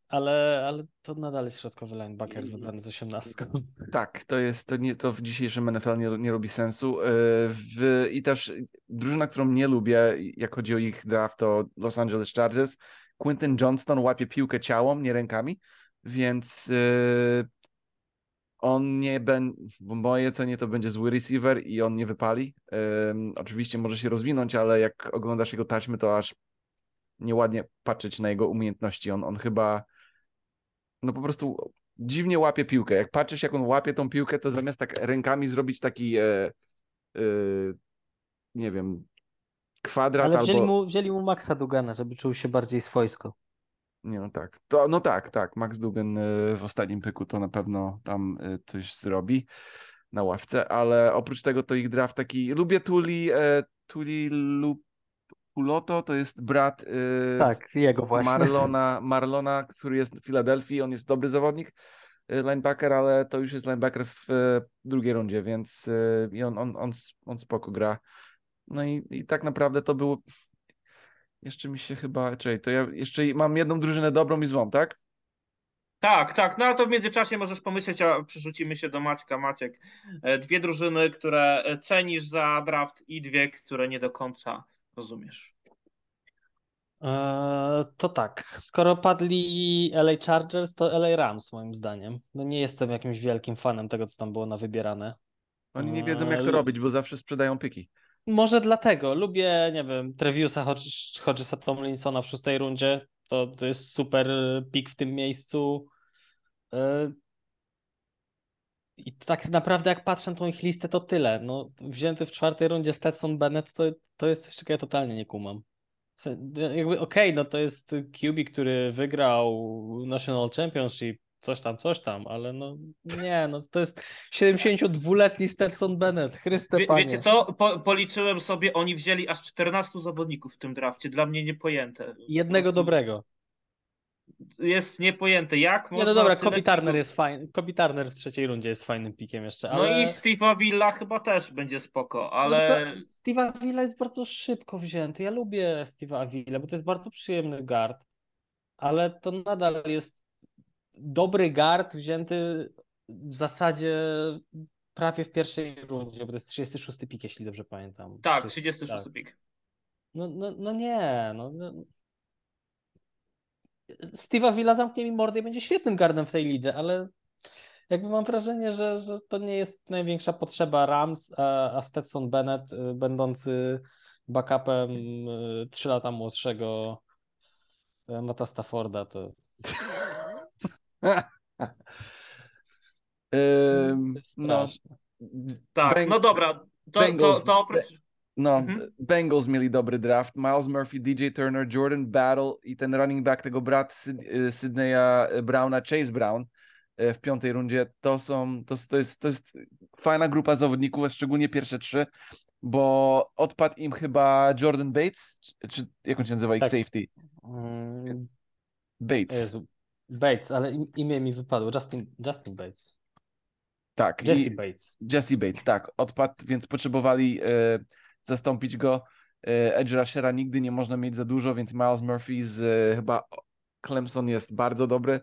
[SPEAKER 3] Ale, ale to nadal jest środkowy linebacker wybrany z 18. [laughs]
[SPEAKER 2] Tak, to jest, to, nie, to w dzisiejszym NFL nie, nie robi sensu. E, w, I też drużyna, którą nie lubię, jak chodzi o ich draft, to Los Angeles Chargers. Quentin Johnston łapie piłkę ciałem, nie rękami, więc yy, on nie będzie, w mojej ocenie to będzie zły receiver i on nie wypali. Yy, oczywiście może się rozwinąć, ale jak oglądasz jego taśmy, to aż nieładnie patrzeć na jego umiejętności. On, on chyba no po prostu dziwnie łapie piłkę. Jak patrzysz, jak on łapie tą piłkę, to zamiast tak rękami zrobić taki e, e, nie wiem, kwadrat
[SPEAKER 3] Ale wzięli,
[SPEAKER 2] albo...
[SPEAKER 3] mu, wzięli mu Maxa Dugana, żeby czuł się bardziej swojsko.
[SPEAKER 2] Nie, no tak. To, no tak, tak. Max Dugan e, w ostatnim pyku to na pewno tam e, coś zrobi na ławce, ale oprócz tego to ich draft taki... Lubię Tuli, e, Tuli lub Puloto, to jest brat
[SPEAKER 3] tak, jego właśnie.
[SPEAKER 2] Marlona, [laughs] Marlona, który jest w Filadelfii. On jest dobry zawodnik, linebacker, ale to już jest linebacker w drugiej rundzie, więc i on, on, on, on spoko gra. No i, i tak naprawdę to było jeszcze mi się chyba. Czekaj, to ja jeszcze mam jedną drużynę dobrą i złą, tak?
[SPEAKER 1] Tak, tak. No ale to w międzyczasie możesz pomyśleć, a przerzucimy się do Maćka. Maciek, e, dwie drużyny, które e, cenisz za draft i dwie, które nie do końca rozumiesz.
[SPEAKER 3] Eee, to tak. Skoro padli LA Chargers, to LA Rams, moim zdaniem. No nie jestem jakimś wielkim fanem tego, co tam było na wybierane.
[SPEAKER 2] Oni nie wiedzą, jak to robić, bo zawsze sprzedają pyki.
[SPEAKER 3] Może dlatego. Lubię, nie wiem, Treviusa Hodgesa Tomlinsona w szóstej rundzie. To, to jest super pik w tym miejscu. Yy, I tak naprawdę, jak patrzę na tą ich listę, to tyle. No, wzięty w czwartej rundzie Stetson Bennett, to, to jest coś, czego ja totalnie nie kumam. Jakby okej, okay, no to jest QB, który wygrał National Championship, coś tam, coś tam, ale no nie, no to jest 72-letni Stetson Bennett, Chryste Wie,
[SPEAKER 1] Wiecie co, po, policzyłem sobie, oni wzięli aż 14 zawodników w tym drafcie, dla mnie niepojęte.
[SPEAKER 3] Jednego prostu... dobrego.
[SPEAKER 1] Jest niepojęte, jak
[SPEAKER 3] Nie, no dobra, Kobi Turner jest fajny, Kobi Turner w trzeciej rundzie jest fajnym pikiem jeszcze, ale...
[SPEAKER 1] No i Steve'a Villa chyba też będzie spoko, ale...
[SPEAKER 3] No Steve'a Villa jest bardzo szybko wzięty, ja lubię Steve'a Villa, bo to jest bardzo przyjemny guard, ale to nadal jest dobry guard wzięty w zasadzie prawie w pierwszej rundzie, bo to jest 36 pik, jeśli dobrze pamiętam.
[SPEAKER 1] Tak, 36 tak. pik.
[SPEAKER 3] No, no, no nie, no, no. Steve'a Villa zamknie mi mordę i będzie świetnym gardem w tej lidze, ale jakby mam wrażenie, że, że to nie jest największa potrzeba Rams, a, a Stetson Bennett, y, będący backupem 3 y, lata młodszego y, Mata Stafforda, to [laughs]
[SPEAKER 2] no,
[SPEAKER 1] tak, Bang... no dobra, to, Bengals, to, to oprócz...
[SPEAKER 2] No, mhm. Bengals mieli dobry draft. Miles Murphy, DJ Turner, Jordan Battle i ten running back tego brat y, Sydneya Browna, Chase Brown y, w piątej rundzie. To są, to, to, jest, to jest fajna grupa zawodników, szczególnie pierwsze trzy, bo odpadł im chyba Jordan Bates, czy, czy jak on się nazywa, ich tak. safety? Mm. Bates. Jezu.
[SPEAKER 3] Bates, ale imię mi wypadło. Justin, Justin Bates.
[SPEAKER 2] Tak.
[SPEAKER 3] Jesse Bates.
[SPEAKER 2] Jesse Bates, tak. Odpadł, więc potrzebowali e, zastąpić go. E, Edge Rushera nigdy nie można mieć za dużo, więc Miles Murphy z e, chyba Clemson jest bardzo dobry,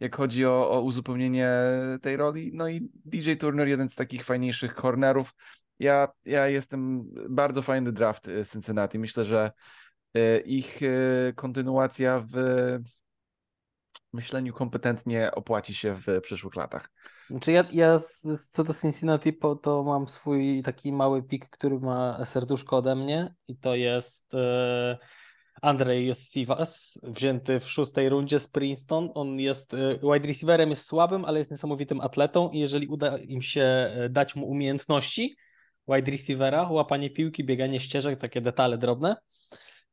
[SPEAKER 2] jak chodzi o, o uzupełnienie tej roli. No i DJ Turner, jeden z takich fajniejszych cornerów. Ja, ja jestem bardzo fajny draft Cincinnati. Myślę, że ich kontynuacja w myśleniu kompetentnie opłaci się w przyszłych latach.
[SPEAKER 3] Znaczy ja, ja co do Cincinnati to mam swój taki mały pik, który ma serduszko ode mnie i to jest e, Andrzej Josivas, wzięty w szóstej rundzie z Princeton. On jest e, wide receiverem, jest słabym, ale jest niesamowitym atletą i jeżeli uda im się e, dać mu umiejętności, wide receivera, łapanie piłki, bieganie ścieżek, takie detale drobne,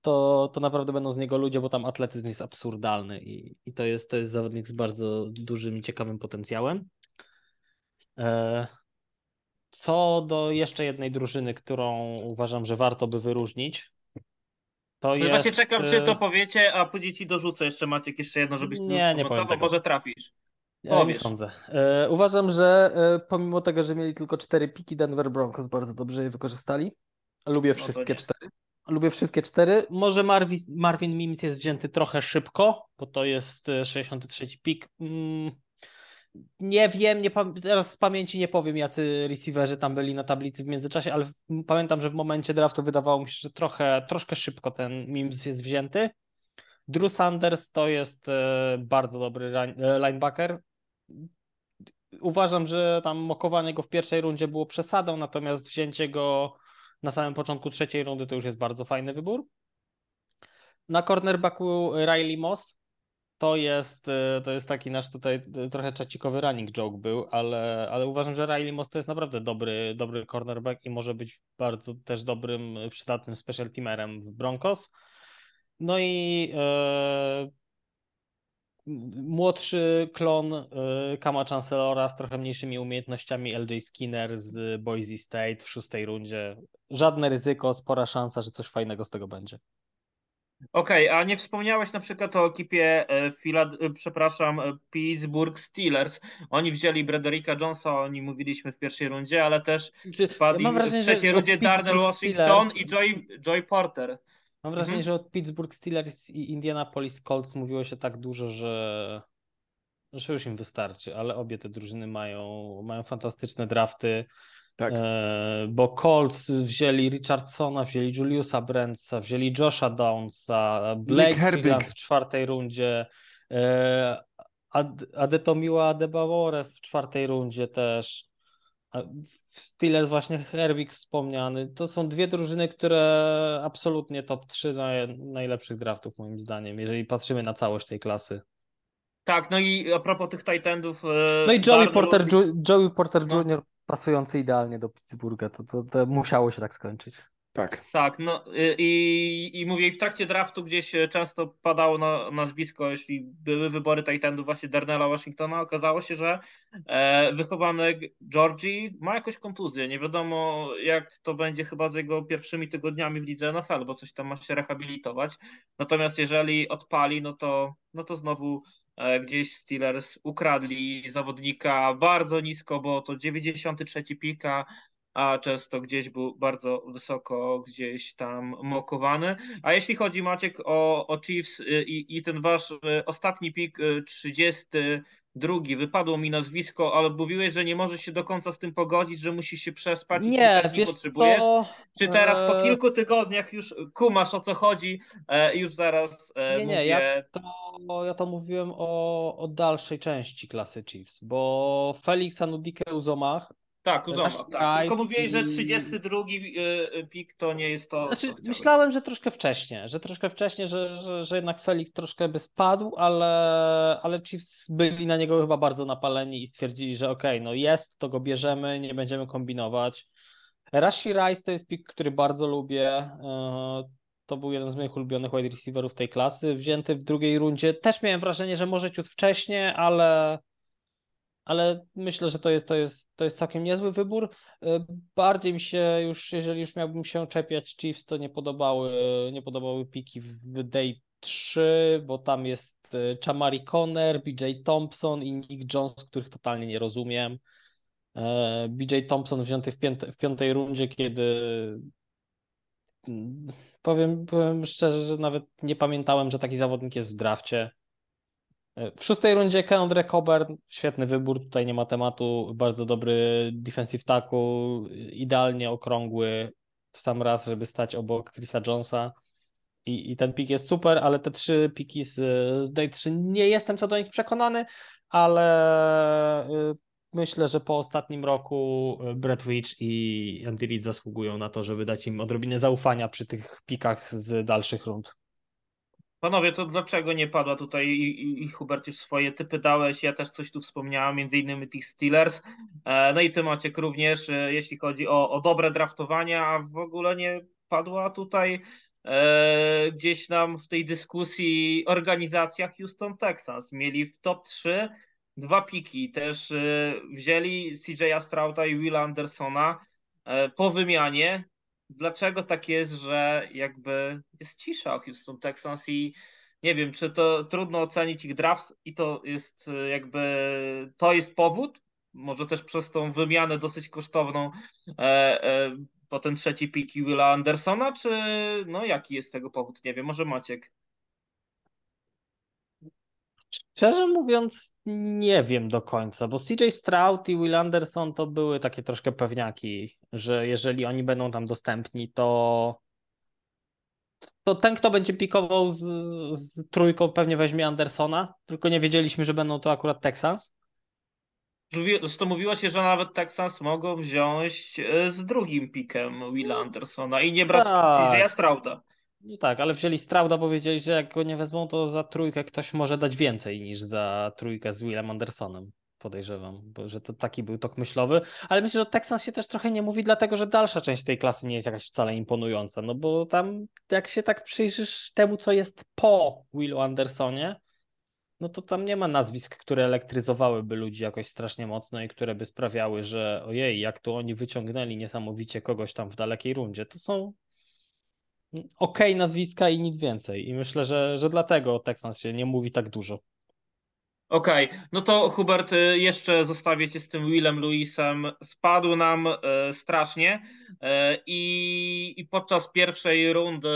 [SPEAKER 3] to, to naprawdę będą z niego ludzie, bo tam atletyzm jest absurdalny i, i to, jest, to jest zawodnik z bardzo dużym i ciekawym potencjałem. E, co do jeszcze jednej drużyny, którą uważam, że warto by wyróżnić, to
[SPEAKER 1] No
[SPEAKER 3] jest...
[SPEAKER 1] właśnie czekam, czy to
[SPEAKER 3] e,
[SPEAKER 1] powiecie, a później ci dorzucę jeszcze Maciek jeszcze jedno, żebyś
[SPEAKER 3] Nie, nie
[SPEAKER 1] komentował, może trafisz.
[SPEAKER 3] Ja nie sądzę. E, uważam, że pomimo tego, że mieli tylko cztery piki, Denver Broncos bardzo dobrze je wykorzystali. Lubię
[SPEAKER 1] No to
[SPEAKER 3] wszystkie cztery. Lubię wszystkie cztery. Może Marvin, Marvin Mims jest wzięty trochę szybko, bo to jest e, 63 pik. Mm, nie wiem, nie teraz z pamięci nie powiem, jacy receiverzy tam byli na tablicy w międzyczasie, ale pamiętam, że w momencie draftu wydawało mi się, że trochę, troszkę szybko ten Mims jest wzięty. Drew Sanders to jest e, bardzo dobry e, linebacker. Uważam, że tam mokowanie go w pierwszej rundzie było przesadą, natomiast wzięcie go na samym początku trzeciej rundy to już jest bardzo fajny wybór. Na cornerbacku Riley Moss to jest, e, to jest taki nasz tutaj e, trochę czacikowy running joke był, ale, ale uważam, że Riley Moss to jest naprawdę dobry, dobry cornerback i może być bardzo też dobrym, przydatnym special teamerem w Broncos. No i e, młodszy klon y, Kama Chancellora z trochę mniejszymi umiejętnościami LJ Skinner z Boise State w szóstej rundzie. Żadne ryzyko, spora szansa, że coś fajnego z tego będzie.
[SPEAKER 1] Okej, a nie wspomniałeś na przykład o ekipie, e, Filad- e, przepraszam, e, Pittsburgh Steelers. Oni wzięli Bredericka Jonesa, o nim mówiliśmy w pierwszej rundzie, ale też
[SPEAKER 3] mam
[SPEAKER 1] im
[SPEAKER 3] wrażenie,
[SPEAKER 1] w trzeciej rundzie Darnell Washington
[SPEAKER 3] Steelers-
[SPEAKER 1] i Joy, Joy Porter.
[SPEAKER 3] Mam wrażenie,
[SPEAKER 1] Mhm.
[SPEAKER 3] że od Pittsburgh Steelers i Indianapolis Colts mówiło się tak dużo, że, że już im wystarczy, ale obie te drużyny mają, mają fantastyczne drafty.
[SPEAKER 2] Tak.
[SPEAKER 3] E, bo Colts wzięli Richardsona, wzięli Juliusa Brentsa, wzięli Josha Downsa, Blake w czwartej rundzie, e, Ad- Adetomiła Adebayor w czwartej rundzie też. Steelers właśnie Herbig wspomniany. To są dwie drużyny, które absolutnie top 3 naj, najlepszych draftów moim zdaniem, jeżeli patrzymy na całość tej klasy.
[SPEAKER 1] Tak, no i a propos tych tight endów. e,
[SPEAKER 3] No i Joey Porter, Joey Porter
[SPEAKER 1] No.
[SPEAKER 3] Jr. pasujący idealnie do Pittsburgha, to, to, to musiało się tak skończyć.
[SPEAKER 2] Tak.
[SPEAKER 1] Tak, no y, i, i mówię, w trakcie draftu gdzieś e, często padało na, nazwisko, jeśli były wybory Titanów właśnie Darnella Washingtona, okazało się, że e, wychowanek Georgii ma jakąś kontuzję. Nie wiadomo, jak to będzie chyba z jego pierwszymi tygodniami w lidze NFL, bo coś tam ma się rehabilitować. Natomiast jeżeli odpali, no to, no to znowu e, gdzieś Steelers ukradli zawodnika bardzo nisko, bo to 93 pika, a często gdzieś był bardzo wysoko gdzieś tam mokowany. A jeśli chodzi Maciek o, o Chiefs y, i, i ten wasz y, ostatni pik y, 32, wypadło mi nazwisko, ale mówiłeś, że nie możesz się do końca z tym pogodzić, że musisz się przespać i
[SPEAKER 3] Nie,
[SPEAKER 1] kilka dni
[SPEAKER 3] wiesz
[SPEAKER 1] potrzebujesz.
[SPEAKER 3] co?
[SPEAKER 1] Czy teraz po
[SPEAKER 3] Eee,
[SPEAKER 1] kilku tygodniach już kumasz o co chodzi? E, już zaraz e,
[SPEAKER 3] Nie, nie,
[SPEAKER 1] mówię.
[SPEAKER 3] ja to, ja to mówiłem o, o dalszej części klasy Chiefs, bo Felix Anudike Uzomach,
[SPEAKER 1] Tak, tak. Tylko mówiłeś, że
[SPEAKER 3] i-
[SPEAKER 1] 32 y, pik to nie jest to,
[SPEAKER 3] znaczy, myślałem, że troszkę wcześniej, że troszkę wcześniej, że, że, że jednak Felix troszkę by spadł, ale, ale Chiefs byli na niego chyba bardzo napaleni i stwierdzili, że okej, no jest, to go bierzemy, nie będziemy kombinować. Rashi Rice to jest pik, który bardzo lubię. e, To był jeden z moich ulubionych wide receiverów tej klasy. Wzięty w drugiej rundzie. Też miałem wrażenie, że może ciut wcześniej, ale, ale myślę, że to jest, to, jest, to jest całkiem niezły wybór. E, Bardziej mi się już, jeżeli już miałbym się czepiać Chiefs, to nie podobały, nie podobały piki w day 3, bo tam jest e, Chamari Conner, BJ Thompson i Nick Jones, których totalnie nie rozumiem. E, BJ Thompson wzięty w, w piątej rundzie, kiedy mm, powiem, powiem szczerze, że nawet nie pamiętałem, że taki zawodnik jest w drafcie. E, W szóstej rundzie Keandre Coburn, świetny wybór, tutaj nie ma tematu, bardzo dobry defensive tackle, idealnie okrągły w sam raz, żeby stać obok Chrisa Jonesa. I, I ten pik jest super, ale te trzy piki z, z Day 3 nie jestem co do nich przekonany, ale y, myślę, że po ostatnim roku y, Brett Witch i Andy Reid zasługują na to, żeby dać im odrobinę zaufania przy tych pikach z dalszych rund.
[SPEAKER 1] Panowie, to dlaczego nie padła tutaj i, i, i, Hubert już swoje typy dałeś, ja też coś tu wspomniałem, między innymi tych Steelers, e, no i ty Maciek również, e, jeśli chodzi o, o dobre draftowania, a w ogóle nie padła tutaj e, gdzieś nam w tej dyskusji organizacja Houston Texans. Mieli w top 3 dwa piki, też e, wzięli CJ'a Strauta i Willa Andersona e, po wymianie, dlaczego tak jest, że jakby jest cisza o Houston Texans i nie wiem, czy to trudno ocenić ich draft i to jest y, jakby to jest powód, może też przez tą wymianę dosyć kosztowną e, e, po ten trzeci pik Willa Andersona, czy no jaki jest tego powód? Nie wiem, może Maciek.
[SPEAKER 3] Szczerze mówiąc, nie wiem do końca, bo CJ Stroud i Will Anderson to były takie troszkę pewniaki, że jeżeli oni będą tam dostępni, to, to ten, kto będzie pikował z, z trójką, pewnie weźmie Andersona, tylko nie wiedzieliśmy, że będą to akurat Texans.
[SPEAKER 1] Zresztą mówiło się, że nawet Texans mogą wziąć e, z drugim pikiem Willa Andersona i nie brać tak. CJ Strouda.
[SPEAKER 3] No tak, ale wzięli Strauda, powiedzieli, że jak go nie wezmą, to za trójkę ktoś może dać więcej niż za trójkę z Willem Andersonem. Podejrzewam, bo że to taki był tok myślowy, ale myślę, że Texans się też trochę nie mówi, dlatego że dalsza część tej klasy nie jest jakaś wcale imponująca. No bo tam, jak się tak przyjrzysz temu, co jest po Willu Andersonie, no to tam nie ma nazwisk, które elektryzowałyby ludzi jakoś strasznie mocno i które by sprawiały, że ojej, jak tu oni wyciągnęli niesamowicie kogoś tam w dalekiej rundzie. To są ok nazwiska i nic więcej. I myślę, że, że dlatego Texans się nie mówi tak dużo.
[SPEAKER 1] Okej, okay. no to Hubert, jeszcze zostawię cię z tym Willem Lewisem. Spadł nam e, strasznie e, i, i podczas pierwszej rundy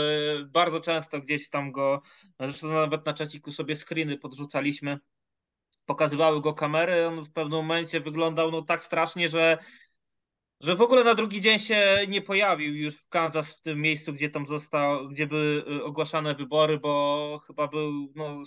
[SPEAKER 1] bardzo często gdzieś tam go, zresztą nawet na czaciku sobie screeny podrzucaliśmy, pokazywały go kamery, on w pewnym momencie wyglądał no tak strasznie, że że w ogóle na drugi dzień się nie pojawił już w Kansas, w tym miejscu, gdzie tam został, gdzie były y, ogłaszane wybory, bo chyba był no,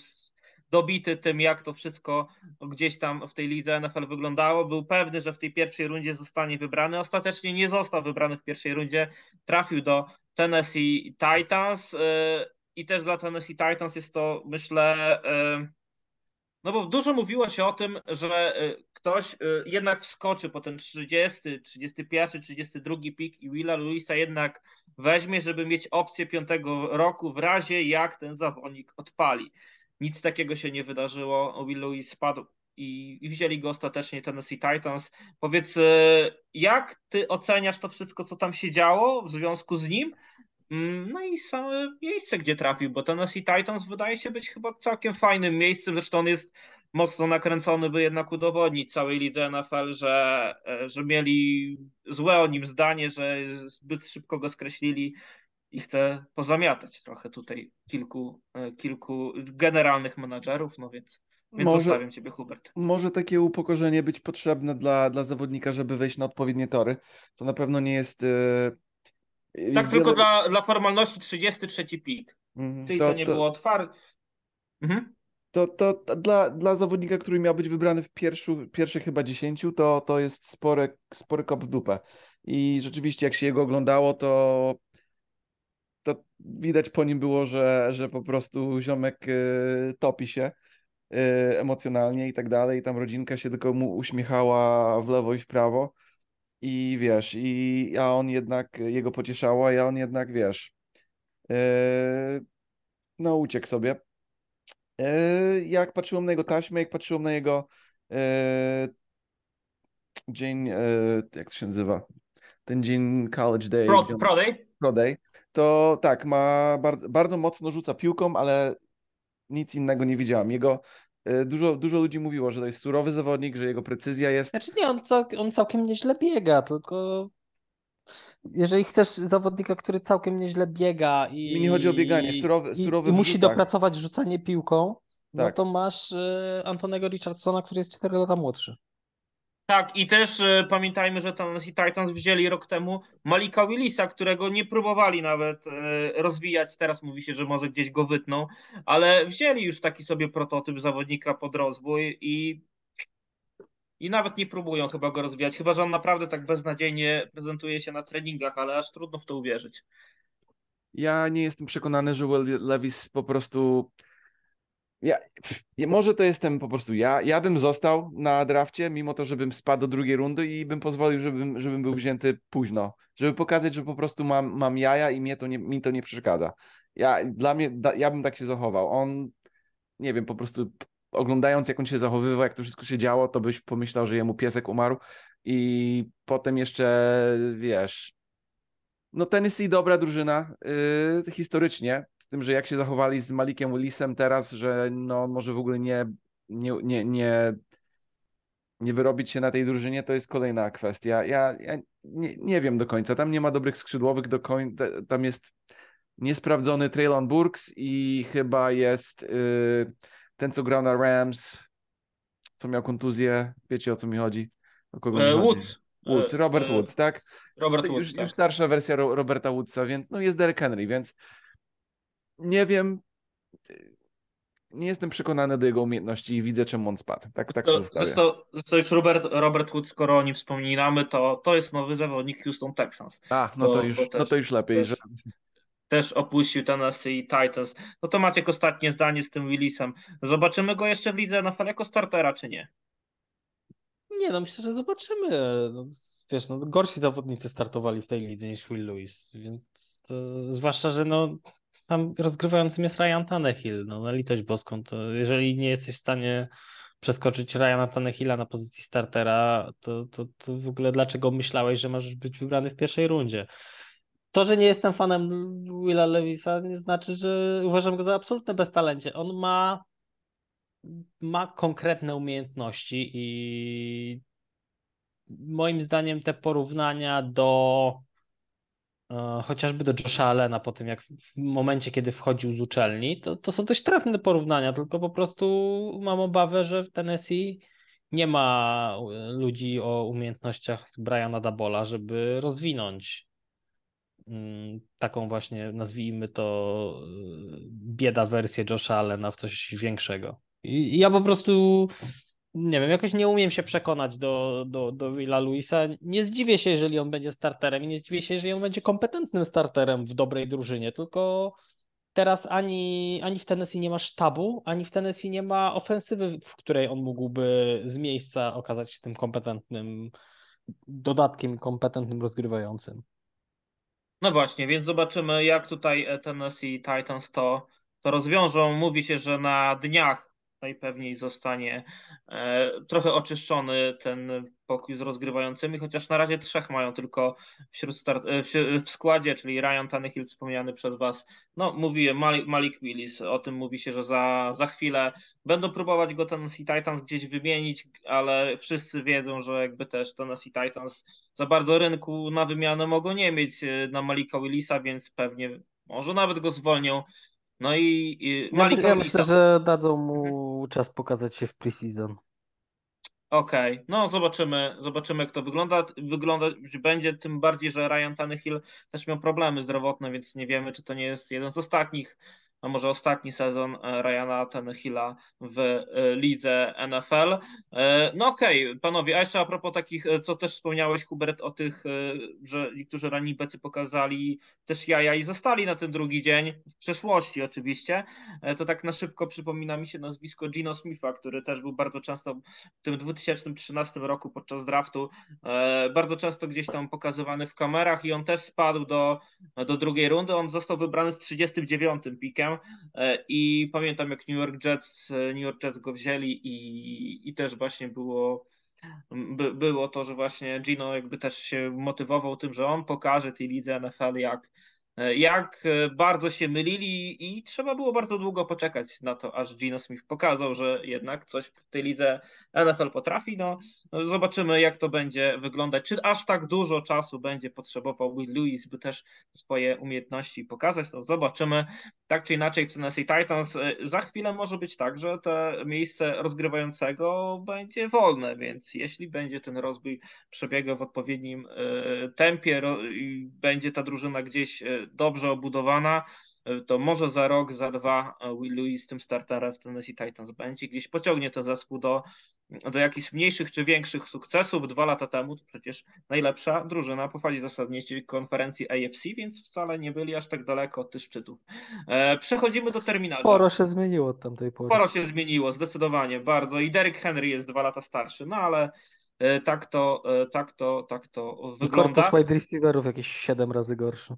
[SPEAKER 1] dobity tym, jak to wszystko gdzieś tam w tej lidze NFL wyglądało. Był pewny, że w tej pierwszej rundzie zostanie wybrany. Ostatecznie nie został wybrany w pierwszej rundzie. Trafił do Tennessee Titans y, i też dla Tennessee Titans jest to, myślę, y, no bo dużo mówiło się o tym, że y, ktoś y, jednak wskoczy po ten 30, 31, 32 pik i Willa Luisa jednak weźmie, żeby mieć opcję piątego roku w razie jak ten zawodnik odpali. Nic takiego się nie wydarzyło. Will Lewis spadł i, i wzięli go ostatecznie Tennessee Titans. Powiedz, y, jak ty oceniasz to wszystko, co tam się działo w związku z nim? Mm, no i same miejsce, gdzie trafił, bo Tennessee Titans wydaje się być chyba całkiem fajnym miejscem. Zresztą on jest mocno nakręcony, by jednak udowodnić całej lidze NFL, że, e, że mieli złe o nim zdanie, że zbyt szybko go skreślili i chce pozamiatać trochę tutaj kilku, e, kilku generalnych menadżerów, no więc, więc może, zostawiam Ciebie, Hubert.
[SPEAKER 2] Może takie upokorzenie być potrzebne dla, dla zawodnika, żeby wejść na odpowiednie tory. To na pewno nie jest
[SPEAKER 1] tak, tylko wiele... dla, dla formalności 33 pik. Mhm, Czyli to, to nie to... było otwarte.
[SPEAKER 2] Mhm. To, to, to, dla, dla zawodnika, który miał być wybrany w pierwszu, pierwszych chyba 10, to, to jest spory, spory kop w dupę. I rzeczywiście, jak się jego oglądało, to, to widać po nim było, że, że po prostu ziomek y, topi się y, emocjonalnie i tak dalej. Tam rodzinka się tylko mu uśmiechała w lewo i w prawo. I wiesz, i a on jednak, jego pocieszało, a on jednak, wiesz, yy, no uciekł sobie. Yy, jak patrzyłem na jego taśmę, jak patrzyłem na jego yy, dzień, jak to się nazywa? Ten dzień College Day.
[SPEAKER 1] Pro, pro Day?
[SPEAKER 2] Pro Day. To tak, ma bardzo, bardzo mocno rzuca piłką, ale nic innego nie widziałem. Jego E, dużo, dużo ludzi mówiło, że to jest surowy zawodnik, że jego precyzja jest.
[SPEAKER 3] Znaczy nie, on, cał, on całkiem nieźle biega, tylko jeżeli chcesz zawodnika, który całkiem nieźle biega i.
[SPEAKER 2] Mi nie chodzi o bieganie, surowy, surowy
[SPEAKER 3] i, i musi dopracować rzucanie piłką, no tak. no to masz y, Antonego Richardsona, który jest 4 lata młodszy.
[SPEAKER 1] Tak, i też e, pamiętajmy, że Tennessee Titans wzięli rok temu Malika Willisa, którego nie próbowali nawet e, rozwijać. Teraz mówi się, że może gdzieś go wytną, ale wzięli już taki sobie prototyp zawodnika pod rozwój i, i nawet nie próbują chyba go rozwijać. Chyba, że on naprawdę tak beznadziejnie prezentuje się na treningach, ale aż trudno w to uwierzyć.
[SPEAKER 2] ja nie jestem przekonany, że Will Levis po prostu. Ja, może to jestem po prostu ja. Ja bym został na drafcie, mimo to, żebym spadł do drugiej rundy i bym pozwolił, żebym, żebym był wzięty późno. Żeby pokazać, że po prostu mam, mam jaja i mnie to nie, mi to nie przeszkadza. Ja, dla mnie, da, ja bym tak się zachował. On, nie wiem, po prostu oglądając, jak on się zachowywał, jak to wszystko się działo, to byś pomyślał, że jemu piesek umarł. I potem jeszcze, wiesz, no Tennessee dobra drużyna yy, historycznie, z tym, że jak się zachowali z Malikiem Willisem teraz, że no może w ogóle nie, nie, nie, nie, nie wyrobić się na tej drużynie, to jest kolejna kwestia. Ja, ja nie, nie wiem do końca, tam nie ma dobrych skrzydłowych do końca, tam jest niesprawdzony Traylon Burks i chyba jest yy, ten, co grał na Rams, co miał kontuzję, wiecie o co mi chodzi? O kogo
[SPEAKER 1] e, Woods.
[SPEAKER 2] Woods,
[SPEAKER 1] E,
[SPEAKER 2] Robert
[SPEAKER 1] e,
[SPEAKER 2] Woods, tak?
[SPEAKER 1] Robert
[SPEAKER 2] już,
[SPEAKER 1] Woods, tak.
[SPEAKER 2] już starsza wersja Ro Roberta Woodsa, więc no jest Derek Henry, więc nie wiem, nie jestem przekonany do jego umiejętności i widzę, czemu on spadł. Tak, tak to
[SPEAKER 1] To, zresztą już Robert, Robert Woods, skoro o nim wspominamy, to, to jest nowy zawodnik Houston Texans.
[SPEAKER 2] A, no to,
[SPEAKER 1] bo-
[SPEAKER 2] już,
[SPEAKER 1] bo
[SPEAKER 2] no
[SPEAKER 1] też-
[SPEAKER 2] to już lepiej,
[SPEAKER 1] też-
[SPEAKER 2] że
[SPEAKER 1] Też opuścił Tennessee Titans. No to Maciek ostatnie zdanie z tym Willisem. Zobaczymy go jeszcze w lidze NFL jako startera, czy nie?
[SPEAKER 3] Nie, no myślę, że zobaczymy. No, wiesz, no, gorsi zawodnicy startowali w tej lidze niż Will Lewis, więc to, zwłaszcza, że no, tam rozgrywającym jest Ryan Tannehill, no na litość boską, to jeżeli nie jesteś w stanie przeskoczyć Ryana Tannehilla na pozycji startera, to, to, to w ogóle dlaczego myślałeś, że możesz być wybrany w pierwszej rundzie? To, że nie jestem fanem Willa Lewisa, nie znaczy, że uważam go za absolutne beztalencie. On ma ma konkretne umiejętności i moim zdaniem te porównania do e, chociażby do Josha Allena po tym, jak w momencie, kiedy wchodził z uczelni, to, to są dość trafne porównania, tylko po prostu mam obawę, że w Tennessee nie ma e, ludzi o umiejętnościach Briana Dabola, żeby rozwinąć mm, taką właśnie, nazwijmy to, e, bieda wersję Josha Allena w coś większego. I ja po prostu, nie wiem, jakoś nie umiem się przekonać do, do, do Willa Luisa. Nie zdziwię się, jeżeli on będzie starterem i nie zdziwię się, jeżeli on będzie kompetentnym starterem w dobrej drużynie, tylko teraz ani, ani w Tennessee nie ma sztabu, ani w Tennessee nie ma ofensywy, w której on mógłby z miejsca okazać się tym kompetentnym dodatkiem, kompetentnym rozgrywającym.
[SPEAKER 1] No właśnie, więc zobaczymy, jak tutaj Tennessee Titans to, to rozwiążą. Mówi się, że na dniach najpewniej zostanie e, trochę oczyszczony ten pokój z rozgrywającymi, chociaż na razie trzech mają tylko wśród start, e, w, składzie, czyli Ryan Tannehill wspomniany przez Was. No, Malik, Malik Willis, o tym mówi się, że za, za chwilę będą próbować go Tennessee Titans gdzieś wymienić, ale wszyscy wiedzą, że jakby też Tennessee Titans za bardzo rynku na wymianę mogą nie mieć e, na Malika Willisa, więc pewnie może nawet go zwolnią. No i, i
[SPEAKER 3] Ja, myślę, że dadzą mu czas pokazać się w preseason.
[SPEAKER 1] Okej, no zobaczymy, zobaczymy jak to wygląda. Wyglądać będzie, tym bardziej, że Ryan Tannehill też miał problemy zdrowotne, więc nie wiemy, czy to nie jest jeden z ostatnich, a może ostatni sezon e, Ryana Tannehilla w e, lidze NFL. E, No okej, panowie, a jeszcze a propos takich, co też wspomniałeś Hubert o tych, że niektórzy ranni becy pokazali też jaja i zostali na ten drugi dzień, w przeszłości oczywiście, to tak na szybko przypomina mi się nazwisko Gino Smitha, który też był bardzo często w tym 2013 roku podczas draftu bardzo często gdzieś tam pokazywany w kamerach i on też spadł do, do drugiej rundy. On został wybrany z 39 pikiem e, i pamiętam jak New York Jets, e, New York Jets go wzięli i, i też właśnie było by, było to, że właśnie Gino jakby też się motywował tym, że on pokaże tej lidze NFL jak jak bardzo się mylili i trzeba było bardzo długo poczekać na to, aż Gino Smith pokazał, że jednak coś w tej lidze NFL potrafi. No, zobaczymy, jak to będzie wyglądać. Czy aż tak dużo czasu będzie potrzebował Will Lewis, by też swoje umiejętności pokazać? No, zobaczymy. Tak czy inaczej w Tennessee Titans za chwilę może być tak, że to miejsce rozgrywającego będzie wolne, więc jeśli będzie ten rozwój przebiegał w odpowiednim tempie i będzie ta drużyna gdzieś dobrze obudowana, to może za rok, za dwa Will Lewis tym starterem w Tennessee Titans będzie, gdzieś pociągnie ten zespół do, do jakichś mniejszych czy większych sukcesów. Dwa lata temu to przecież najlepsza drużyna po fazie zasadniczej konferencji AFC, więc wcale nie byli aż tak daleko od tych szczytów. Przechodzimy do terminarza.
[SPEAKER 3] Sporo się zmieniło od tamtej pory.
[SPEAKER 1] Sporo się zmieniło, zdecydowanie, bardzo. I Derek Henry jest dwa lata starszy, no ale E, tak to, e, tak to, tak to wygląda.
[SPEAKER 3] I korpus wide receiverów jakieś 7 razy gorszy.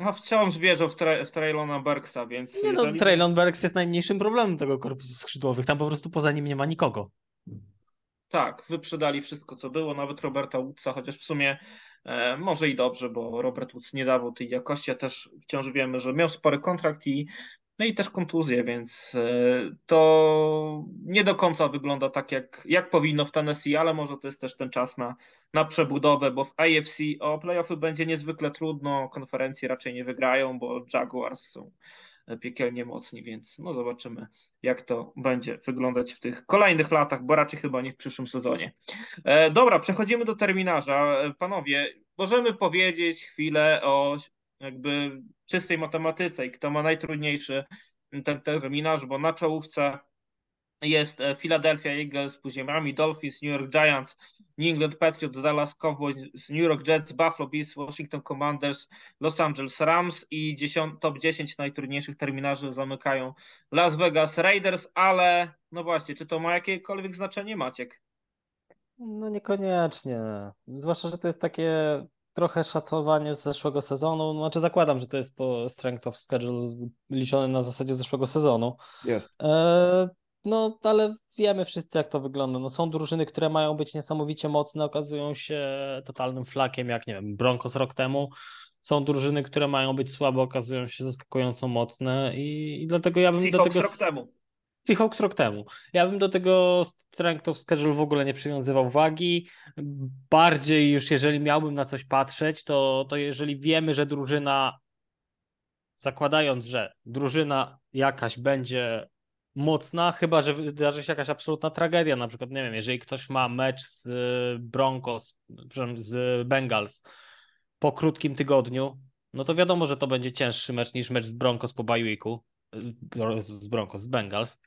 [SPEAKER 1] No wciąż wierzą w, tra w Traylona Burksa, więc...
[SPEAKER 3] Nie no, jeżeli... no, Traylon Burks jest najmniejszym problemem tego korpusu skrzydłowych. Tam po prostu poza nim nie ma nikogo.
[SPEAKER 1] Tak, wyprzedali wszystko, co było, nawet Roberta Woodsa, chociaż w sumie e, może i dobrze, bo Robert Woods nie dawał tej jakości, a też wciąż wiemy, że miał spory kontrakt i no i też kontuzje, więc e, to nie do końca wygląda tak, jak, jak powinno w Tennessee, ale może to jest też ten czas na, na przebudowę, bo w AFC o playoffy będzie niezwykle trudno, konferencje raczej nie wygrają, bo Jaguars są piekielnie mocni, więc no zobaczymy, jak to będzie wyglądać w tych kolejnych latach, bo raczej chyba nie w przyszłym sezonie. E, dobra, przechodzimy do terminarza. E, panowie, możemy powiedzieć chwilę o jakby czystej matematyce i kto ma najtrudniejszy ten terminarz, bo na czołówce jest e, Philadelphia Eagles, później Miami Dolphins, New York Giants, New England Patriots, Dallas Cowboys, New York Jets, Buffalo Bills, Washington Commanders, Los Angeles Rams i 10, top 10 najtrudniejszych terminarzy zamykają Las Vegas Raiders, ale no właśnie, czy to ma jakiekolwiek znaczenie, Maciek?
[SPEAKER 3] No niekoniecznie. Zwłaszcza, że to jest takie trochę szacowanie z zeszłego sezonu. Znaczy zakładam, że to jest po strength of schedule liczone na zasadzie zeszłego sezonu.
[SPEAKER 2] Jest.
[SPEAKER 3] E, no, ale wiemy wszyscy, jak to wygląda. No, są drużyny, które mają być niesamowicie mocne, okazują się totalnym flakiem, jak nie wiem, Broncos rok temu. Są drużyny, które mają być słabe, okazują się zaskakująco mocne i, i dlatego ja bym
[SPEAKER 1] Seahawks
[SPEAKER 3] do tego...
[SPEAKER 1] rok temu.
[SPEAKER 3] Seahawks rok temu. Ja bym do tego strength of schedule w ogóle nie przywiązywał wagi. Bardziej już jeżeli miałbym na coś patrzeć, to, to jeżeli wiemy, że drużyna, zakładając, że drużyna jakaś będzie mocna, chyba że wydarzy się jakaś absolutna tragedia, na przykład, nie wiem, jeżeli ktoś ma mecz z Broncos, z Bengals po krótkim tygodniu, no to wiadomo, że to będzie cięższy mecz niż mecz z Broncos po bye weeku, z Broncos, z Bengals.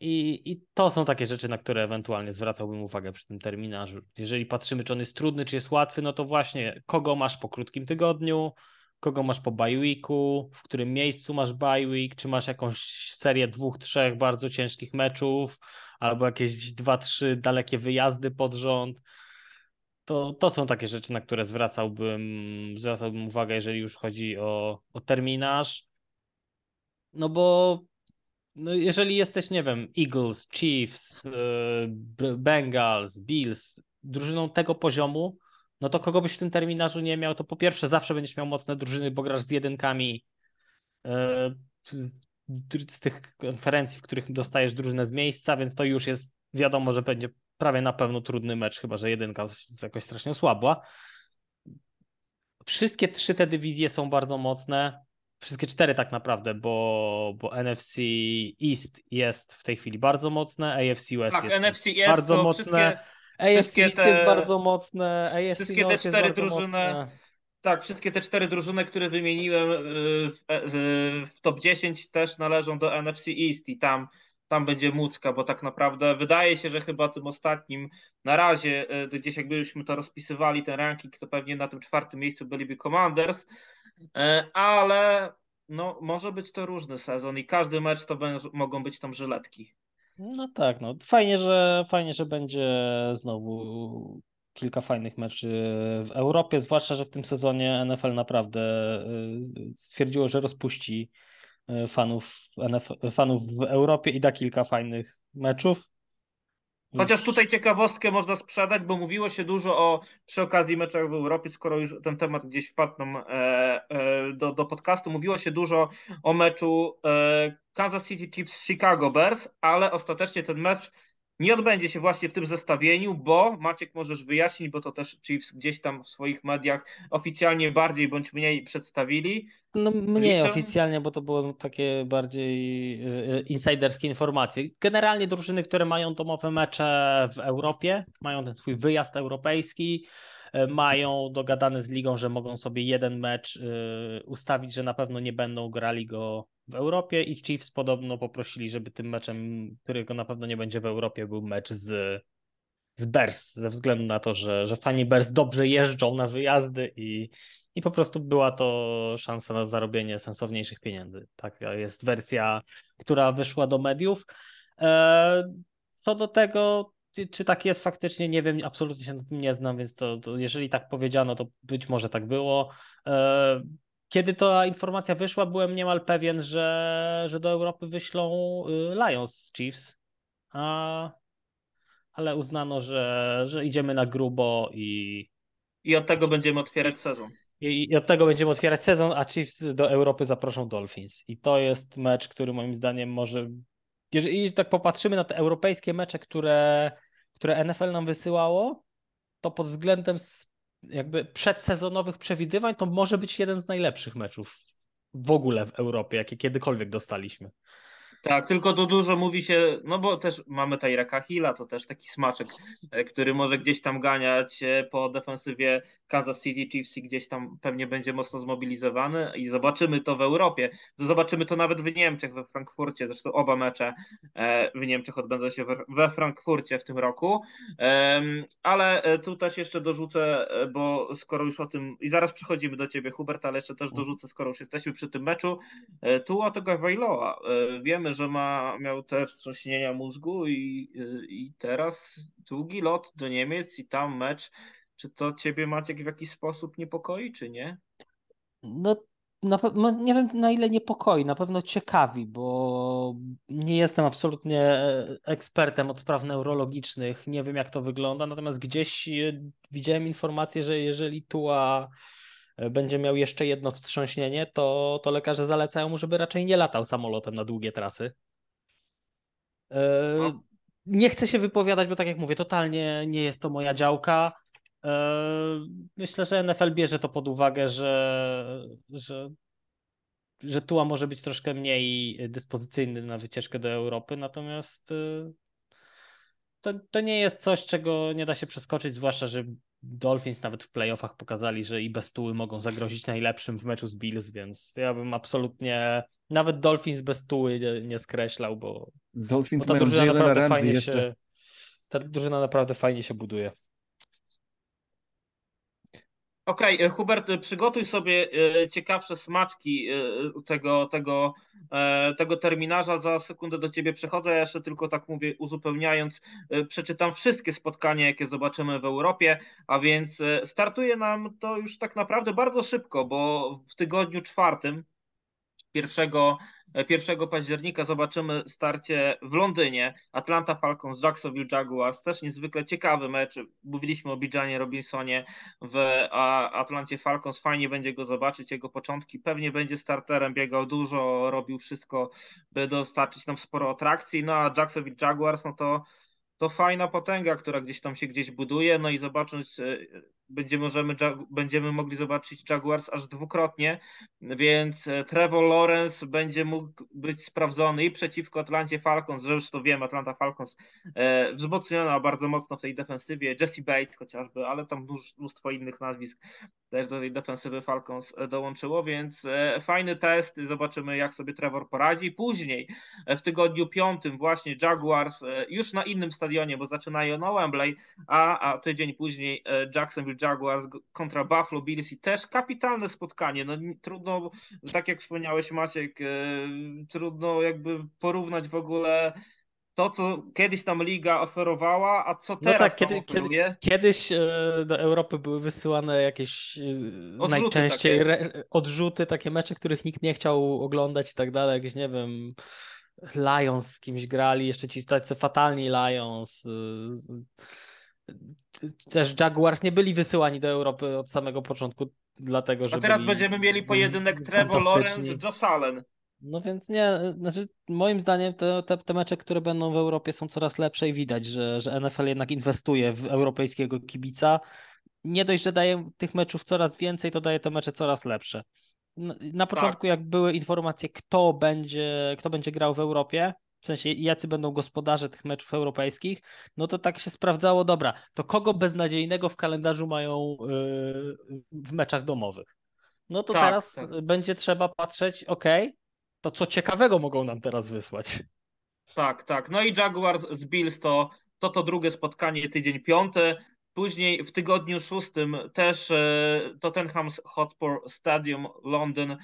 [SPEAKER 3] I, I to są takie rzeczy, na które ewentualnie zwracałbym uwagę przy tym terminarzu. Jeżeli patrzymy, czy on jest trudny, czy jest łatwy, no to właśnie kogo masz po krótkim tygodniu, kogo masz po bye w którym miejscu masz bye czy masz jakąś serię dwóch, trzech bardzo ciężkich meczów, albo jakieś dwa, trzy dalekie wyjazdy pod rząd. To, to są takie rzeczy, na które zwracałbym, zwracałbym uwagę, jeżeli już chodzi o, o terminarz. No bo no jeżeli jesteś, nie wiem, Eagles, Chiefs, e, Bengals, Bills, drużyną tego poziomu, no to kogo byś w tym terminarzu nie miał, to po pierwsze zawsze będziesz miał mocne drużyny, bo grasz z jedynkami e, z tych konferencji, w których dostajesz drużynę z miejsca, więc to już jest wiadomo, że będzie prawie na pewno trudny mecz, chyba że jedynka jest jakoś strasznie słabła. Wszystkie trzy te dywizje są bardzo mocne. Wszystkie cztery tak naprawdę, bo, bo NFC East jest w tej chwili bardzo mocne, AFC West
[SPEAKER 1] tak,
[SPEAKER 3] jest
[SPEAKER 1] NFC jest
[SPEAKER 3] bardzo mocne.
[SPEAKER 1] Wszystkie,
[SPEAKER 3] AFC wszystkie te, jest bardzo mocne, AFC
[SPEAKER 1] wszystkie te cztery drużyny. Mocne. Tak, wszystkie te cztery drużyny, które wymieniłem y, w, w top 10 też należą do NFC East i tam, tam będzie Mucka, bo tak naprawdę wydaje się, że chyba tym ostatnim na razie, y, gdzieś jakbyśmy to rozpisywali, ten ranking, to pewnie na tym czwartym miejscu byliby Commanders, ale no, może być to różny sezon i każdy mecz to mogą być tam żyletki.
[SPEAKER 3] No tak, no fajnie, że fajnie, że będzie znowu kilka fajnych meczy w Europie, zwłaszcza, że w tym sezonie NFL naprawdę e, stwierdziło, że rozpuści e, fanów, fanów w Europie i da kilka fajnych meczów.
[SPEAKER 1] Chociaż tutaj ciekawostkę można sprzedać, bo mówiło się dużo o przy okazji meczach w Europie, skoro już ten temat gdzieś wpadł nam e, e, do, do podcastu, mówiło się dużo o meczu e, Kansas City Chiefs Chicago Bears, ale ostatecznie ten mecz nie odbędzie się właśnie w tym zestawieniu, bo Maciek możesz wyjaśnić, bo to też Chiefs gdzieś tam w swoich mediach oficjalnie bardziej bądź mniej przedstawili.
[SPEAKER 3] No mniej
[SPEAKER 1] Liczę-
[SPEAKER 3] oficjalnie, bo to było takie bardziej y, y, insiderskie informacje. Generalnie drużyny, które mają domowe mecze w Europie, mają ten swój wyjazd europejski, y, mają dogadane z ligą, że mogą sobie jeden mecz ustawić, że na pewno nie będą grali go w Europie i Chiefs podobno poprosili, żeby tym meczem, którego na pewno nie będzie w Europie, był mecz z, z Bears, ze względu na to, że, że fani Bears dobrze jeżdżą na wyjazdy i, i po prostu była to szansa na zarobienie sensowniejszych pieniędzy. Taka jest wersja, która wyszła do mediów. E, Co do tego, czy- tak jest faktycznie, nie wiem, absolutnie się na tym nie znam, więc to, to jeżeli tak powiedziano, to być może tak było. Kiedy ta informacja wyszła, byłem niemal pewien, że, że do Europy wyślą y, Lions z Chiefs, a, ale uznano, że, że idziemy na grubo i,
[SPEAKER 1] I od tego będziemy otwierać sezon.
[SPEAKER 3] i, i od tego będziemy otwierać sezon, a Chiefs do Europy zaproszą Dolphins. I to jest mecz, który moim zdaniem może. Jeżeli tak popatrzymy na te europejskie mecze, które, które NFL nam wysyłało, to pod względem jakby przedsezonowych przewidywań, to może być jeden z najlepszych meczów w ogóle w Europie, jakie kiedykolwiek dostaliśmy.
[SPEAKER 1] Tak, tylko tu dużo mówi się, no bo też mamy Tyreka Hilla, to też taki smaczek, e, który może gdzieś tam ganiać po defensywie Kansas City Chiefs i gdzieś tam pewnie będzie mocno zmobilizowany i zobaczymy to w Europie. Zobaczymy to nawet w Niemczech, we Frankfurcie, zresztą oba mecze e, w Niemczech odbędą się we- Frankfurcie w tym roku. Ale e, tu też jeszcze dorzucę, bo skoro już o tym, i zaraz przechodzimy do ciebie Hubert, ale jeszcze też dorzucę, skoro już jesteśmy przy tym meczu, E, Tua Tagovailoa. E, Wiemy, że ma, miał te wstrząśnienia mózgu i, e, i teraz długi lot do Niemiec i tam mecz. Czy to ciebie Maciek w jakiś sposób niepokoi, czy nie?
[SPEAKER 3] No, na nie wiem na ile niepokoi, na pewno ciekawi, bo nie jestem absolutnie e, ekspertem od spraw neurologicznych, nie wiem jak to wygląda, natomiast gdzieś e, widziałem informację, że jeżeli Tua będzie miał jeszcze jedno wstrząśnienie, to, to lekarze zalecają mu, żeby raczej nie latał samolotem na długie trasy. E,
[SPEAKER 1] No.
[SPEAKER 3] Nie chcę się wypowiadać, bo tak jak mówię, totalnie nie jest to moja działka. E, Myślę, że NFL bierze to pod uwagę, że, że, że Tua może być troszkę mniej dyspozycyjny na wycieczkę do Europy, natomiast e, to, to nie jest coś, czego nie da się przeskoczyć, zwłaszcza, że Dolphins nawet w playoffach pokazali, że i bez Tuły mogą zagrozić najlepszym w meczu z Bills, więc ja bym absolutnie nawet Dolphins bez Tuły nie, nie skreślał, bo, bo
[SPEAKER 2] Dolphins
[SPEAKER 3] ta
[SPEAKER 2] mają
[SPEAKER 3] drużyna
[SPEAKER 2] Jalena
[SPEAKER 3] naprawdę
[SPEAKER 2] Ramsey
[SPEAKER 3] fajnie
[SPEAKER 2] jeszcze.
[SPEAKER 3] się, ta drużyna naprawdę fajnie się buduje.
[SPEAKER 1] Okej, e, Hubert, e, przygotuj sobie e, ciekawsze smaczki tego, tego, tego terminarza. Za sekundę do ciebie przechodzę. Ja jeszcze tylko tak mówię, uzupełniając, przeczytam wszystkie spotkania, jakie zobaczymy w Europie, a więc startuje nam to już tak naprawdę bardzo szybko, bo w tygodniu czwartym 1, 1 października zobaczymy starcie w Londynie. Atlanta Falcons, Jacksonville Jaguars. Też niezwykle ciekawy mecz. Mówiliśmy o Bijanie Robinsonie w Atlancie Falcons. Fajnie będzie go zobaczyć. Jego początki pewnie będzie starterem. Biegał dużo, robił wszystko, by dostarczyć nam sporo atrakcji. No a Jacksonville Jaguars, no to to fajna potęga, która gdzieś tam się gdzieś buduje, no i zobaczyć, e, będziemy, możemy, będziemy mogli zobaczyć Jaguars aż dwukrotnie, więc e, Trevor Lawrence będzie mógł być sprawdzony i przeciwko Atlancie Falcons, zresztą wiem, Atlanta Falcons e, wzmocniona bardzo mocno w tej defensywie, Jesse Bates chociażby, ale tam mnóstwo innych nazwisk też do tej defensywy Falcons e, dołączyło, więc e, fajny test, zobaczymy jak sobie Trevor poradzi. Później e, w tygodniu piątym właśnie Jaguars e, już na innym stadionie, bo zaczynają na Wembley, a, a tydzień później Jacksonville Jaguars kontra Buffalo Bills i też kapitalne spotkanie. No trudno, tak jak wspomniałeś Maciek, e, trudno jakby porównać w ogóle to, co kiedyś tam liga oferowała, a co
[SPEAKER 3] No
[SPEAKER 1] teraz
[SPEAKER 3] tak,
[SPEAKER 1] tam
[SPEAKER 3] kiedy, kiedy, kiedyś e, do Europy były wysyłane jakieś e,
[SPEAKER 1] Odrzuty
[SPEAKER 3] najczęściej
[SPEAKER 1] takie.
[SPEAKER 3] re, odrzuty, takie mecze, których nikt nie chciał oglądać i tak dalej, jakieś nie wiem, Lions z kimś grali, jeszcze ci tacy fatalni Lions. Też Jaguars nie byli wysyłani do Europy od samego początku, dlatego że
[SPEAKER 1] A teraz będziemy mieli pojedynek Trevor. Lawrence, Josh Allen.
[SPEAKER 3] No więc nie, znaczy moim zdaniem te, te, te mecze, które będą w Europie są coraz lepsze i widać, że, że NFL jednak inwestuje w europejskiego kibica. Nie dość, że daje tych meczów coraz więcej, to daje te mecze coraz lepsze. Na początku, tak. jak były informacje, kto będzie, kto będzie grał w Europie, w sensie jacy będą gospodarze tych meczów europejskich, no to tak się sprawdzało, dobra, to kogo beznadziejnego w kalendarzu mają yy, w meczach domowych? No to tak, teraz tak. będzie trzeba patrzeć, ok, to co ciekawego mogą nam teraz wysłać.
[SPEAKER 1] Tak, tak. No i Jaguars z Bills to to, to drugie spotkanie, tydzień piąty. Później w tygodniu szóstym też e, Tottenham's Hotspur Stadium Londyn,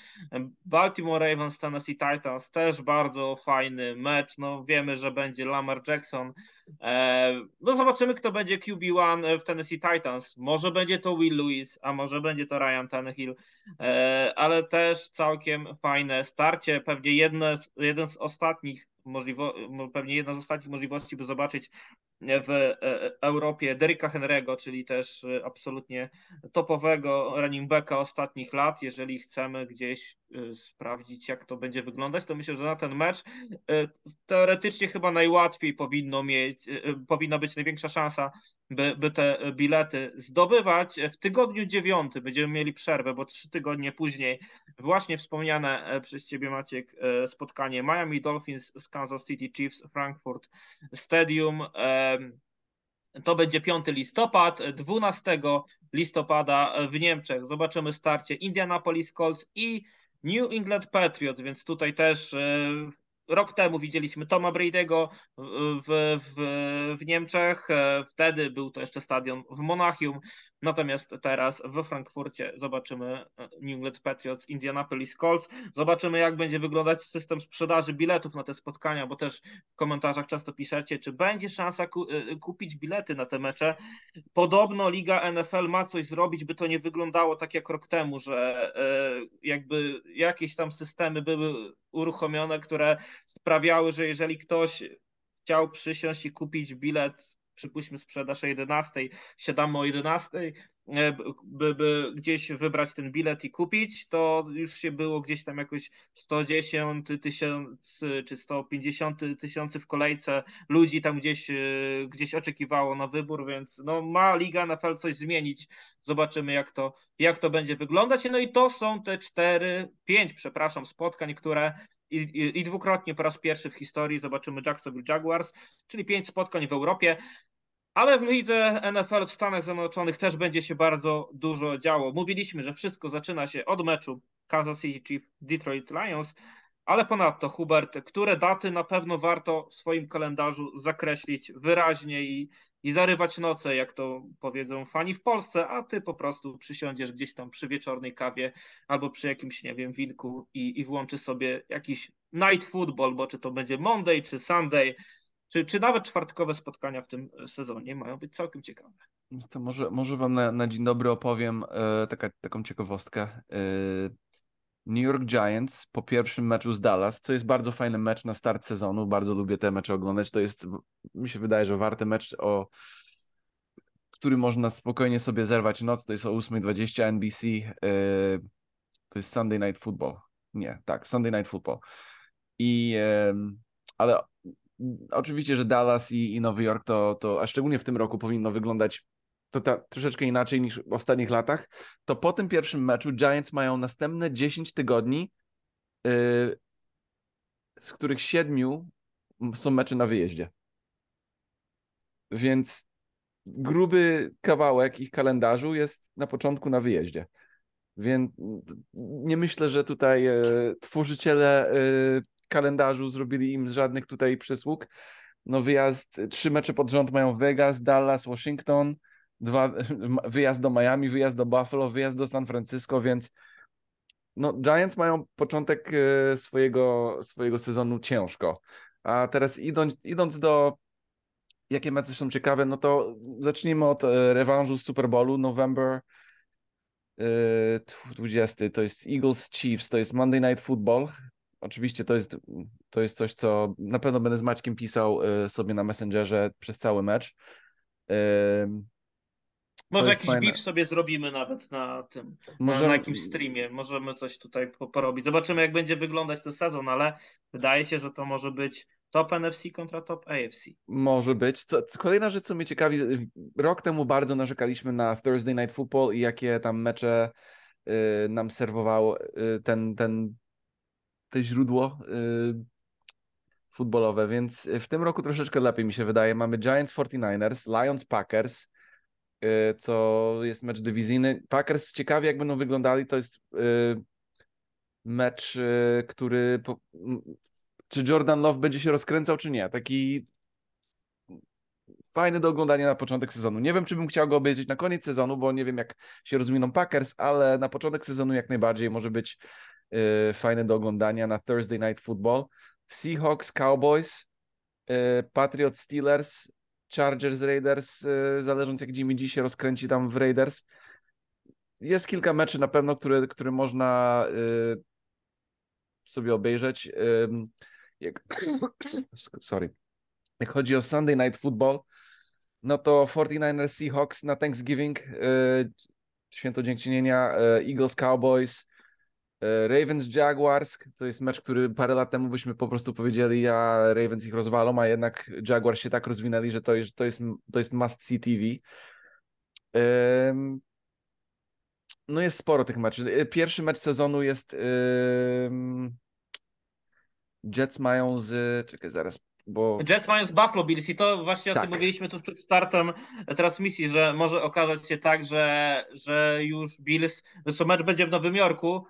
[SPEAKER 1] Baltimore Ravens, Tennessee Titans, też bardzo fajny mecz. No wiemy, że będzie Lamar Jackson. E, no zobaczymy, kto będzie QB1 w Tennessee Titans. Może będzie to Will Lewis, a może będzie to Ryan Tannehill, e, ale też całkiem fajne starcie. Pewnie jedne, jeden z ostatnich możliwo, pewnie jedna z ostatnich możliwości, by zobaczyć w e, e, Europie Deryka Henry'ego, czyli też e, absolutnie topowego running backa ostatnich lat. Jeżeli chcemy gdzieś sprawdzić, jak to będzie wyglądać, to myślę, że na ten mecz teoretycznie chyba najłatwiej powinno mieć, powinna być największa szansa, by, by te bilety zdobywać. W tygodniu dziewiątym będziemy mieli przerwę, bo trzy tygodnie później właśnie wspomniane przez Ciebie Maciek spotkanie Miami Dolphins z Kansas City Chiefs Frankfurt Stadium. To będzie 5 listopad, 12 listopada w Niemczech. Zobaczymy starcie Indianapolis Colts i New England Patriots, więc tutaj też e, Rok temu widzieliśmy Toma Brady'ego w, w, w Niemczech, e, wtedy był to jeszcze stadion w Monachium, natomiast teraz we Frankfurcie zobaczymy e, New England Patriots, Indianapolis Colts, zobaczymy jak będzie wyglądać system sprzedaży biletów na te spotkania, bo też w komentarzach często piszecie, czy będzie szansa ku, e, kupić bilety na te mecze. Podobno Liga NFL ma coś zrobić, by to nie wyglądało tak jak rok temu, że jakby jakieś tam systemy były uruchomione, które sprawiały, że jeżeli ktoś chciał przysiąść i kupić bilet, przypuśćmy sprzedaż o 11, siadamy o 11, e, by, by gdzieś wybrać ten bilet i kupić, to już się było gdzieś tam jakoś 110 tysięcy czy 150 tysięcy w kolejce ludzi tam gdzieś, e, gdzieś oczekiwało na wybór, więc no, ma Liga NFL coś zmienić. Zobaczymy, jak to, jak to będzie wyglądać. No i to są te cztery, pięć, przepraszam, spotkań, które i, i, i, dwukrotnie po raz pierwszy w historii zobaczymy Jacksonville Jaguars, czyli pięć spotkań w Europie. Ale w lidze NFL w Stanach Zjednoczonych też będzie się bardzo dużo działo. Mówiliśmy, że wszystko zaczyna się od meczu Kansas City Chiefs Detroit Lions, ale ponadto Hubert, które daty na pewno warto w swoim kalendarzu zakreślić wyraźnie i, i zarywać noce, jak to powiedzą fani w Polsce, a ty po prostu przysiądziesz gdzieś tam przy wieczornej kawie albo przy jakimś, nie wiem, winku i, i włączy sobie jakiś night football, bo czy to będzie Monday, czy Sunday, czy, czy nawet czwartkowe spotkania w tym sezonie mają być całkiem ciekawe.
[SPEAKER 2] To może, może Wam na, na dzień dobry opowiem e, taka, taką ciekawostkę. E, New York Giants po pierwszym meczu z Dallas, co jest bardzo fajny mecz na start sezonu. Bardzo lubię te mecze oglądać. To jest, mi się wydaje, że warty mecz, o który można spokojnie sobie zerwać noc. To jest o 8.20 NBC. To jest Sunday Night Football. Nie, tak, Sunday Night Football. I, ale oczywiście, że Dallas i, i Nowy Jork to, to, a szczególnie w tym roku powinno wyglądać to ta, troszeczkę inaczej niż w ostatnich latach, to po tym pierwszym meczu Giants mają następne 10 tygodni, yy, z których siedmiu są mecze na wyjeździe. Więc gruby kawałek ich kalendarzu jest na początku na wyjeździe. Więc nie myślę, że tutaj e, tworzyciele e, kalendarzu zrobili im żadnych tutaj przysług. No wyjazd, trzy mecze pod rząd mają Vegas, Dallas, Washington, dwa, [laughs] wyjazd do Miami, wyjazd do Buffalo, wyjazd do San Francisco, więc no, Giants mają początek e, swojego, swojego sezonu ciężko. A teraz idąc, idąc do jakie mecze są ciekawe, no to zacznijmy od e, rewanżu z Super Bowlu, November 20, e, to jest Eagles Chiefs, to jest Monday Night Football. Oczywiście to jest, to jest coś, co na pewno będę z Maćkiem pisał sobie na Messengerze przez cały mecz.
[SPEAKER 1] Może
[SPEAKER 2] jest
[SPEAKER 1] jakiś
[SPEAKER 2] fajne.
[SPEAKER 1] beef sobie zrobimy nawet na tym,
[SPEAKER 2] Może-
[SPEAKER 1] na, na jakimś streamie. Możemy coś tutaj po- porobić. Zobaczymy, jak będzie wyglądać ten sezon, ale wydaje się, że to może być top NFC kontra top AFC.
[SPEAKER 2] Może być. Co, kolejna rzecz, co mnie ciekawi, rok temu bardzo narzekaliśmy na Thursday Night Football i jakie tam mecze y, nam serwował y, ten, ten, te źródło y, futbolowe, więc w tym roku troszeczkę lepiej mi się wydaje. Mamy Giants 49ers, Lions Packers, y, co jest mecz dywizyjny. Packers ciekawie jak będą wyglądali, to jest y, mecz, który czy Jordan Love będzie się rozkręcał, czy nie. Taki fajny do oglądania na początek sezonu. Nie wiem, czy bym chciał go obejrzeć na koniec sezonu, bo nie wiem, jak się rozwiną Packers, ale na początek sezonu jak najbardziej może być y, fajny do oglądania na Thursday Night Football. Seahawks, Cowboys, y, Patriots, Steelers, Chargers, Raiders, y, zależąc jak Jimmy G się rozkręci tam w Raiders. Jest kilka meczy na pewno, które, które można sobie obejrzeć. Jak... [coughs] Sorry. Jak chodzi o Sunday Night Football, no to 49ers Seahawks na Thanksgiving, święto dziękczynienia, Eagles Cowboys, Ravens Jaguars, to jest mecz, który parę lat temu byśmy po prostu powiedzieli, a Ravens ich rozwalą, a jednak Jaguars się tak rozwinęli, że to jest, to jest, to jest must see TV. No jest sporo tych meczów. Y, Pierwszy mecz sezonu jest Jets mają z, czekaj zaraz, bo
[SPEAKER 1] Jets mają z Buffalo Bills i to właśnie o
[SPEAKER 2] Tak.
[SPEAKER 1] tym mówiliśmy tu przed startem transmisji, że może okazać się tak, że, że już Bills, zresztą mecz będzie w Nowym Jorku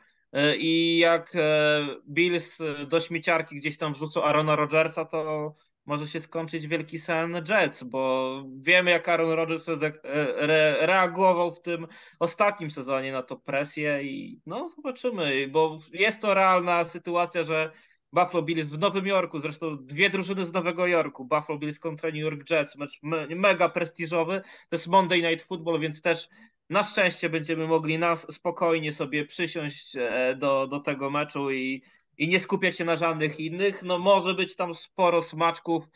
[SPEAKER 1] i jak e, Bills do śmieciarki gdzieś tam wrzucą Arona Rodgersa, to może się skończyć wielki sen Jets, bo wiemy jak Aaron Rodgers re, re, reagował w tym ostatnim sezonie na to presję i no zobaczymy, bo jest to realna sytuacja, że Buffalo Bills w Nowym Jorku, zresztą dwie drużyny z Nowego Jorku, Buffalo Bills kontra New York Jets, mecz me, mega prestiżowy, to jest Monday Night Football, więc też na szczęście będziemy mogli nas spokojnie sobie przysiąść e, do, do tego meczu i, i nie skupiać się na żadnych innych. No może być tam sporo smaczków.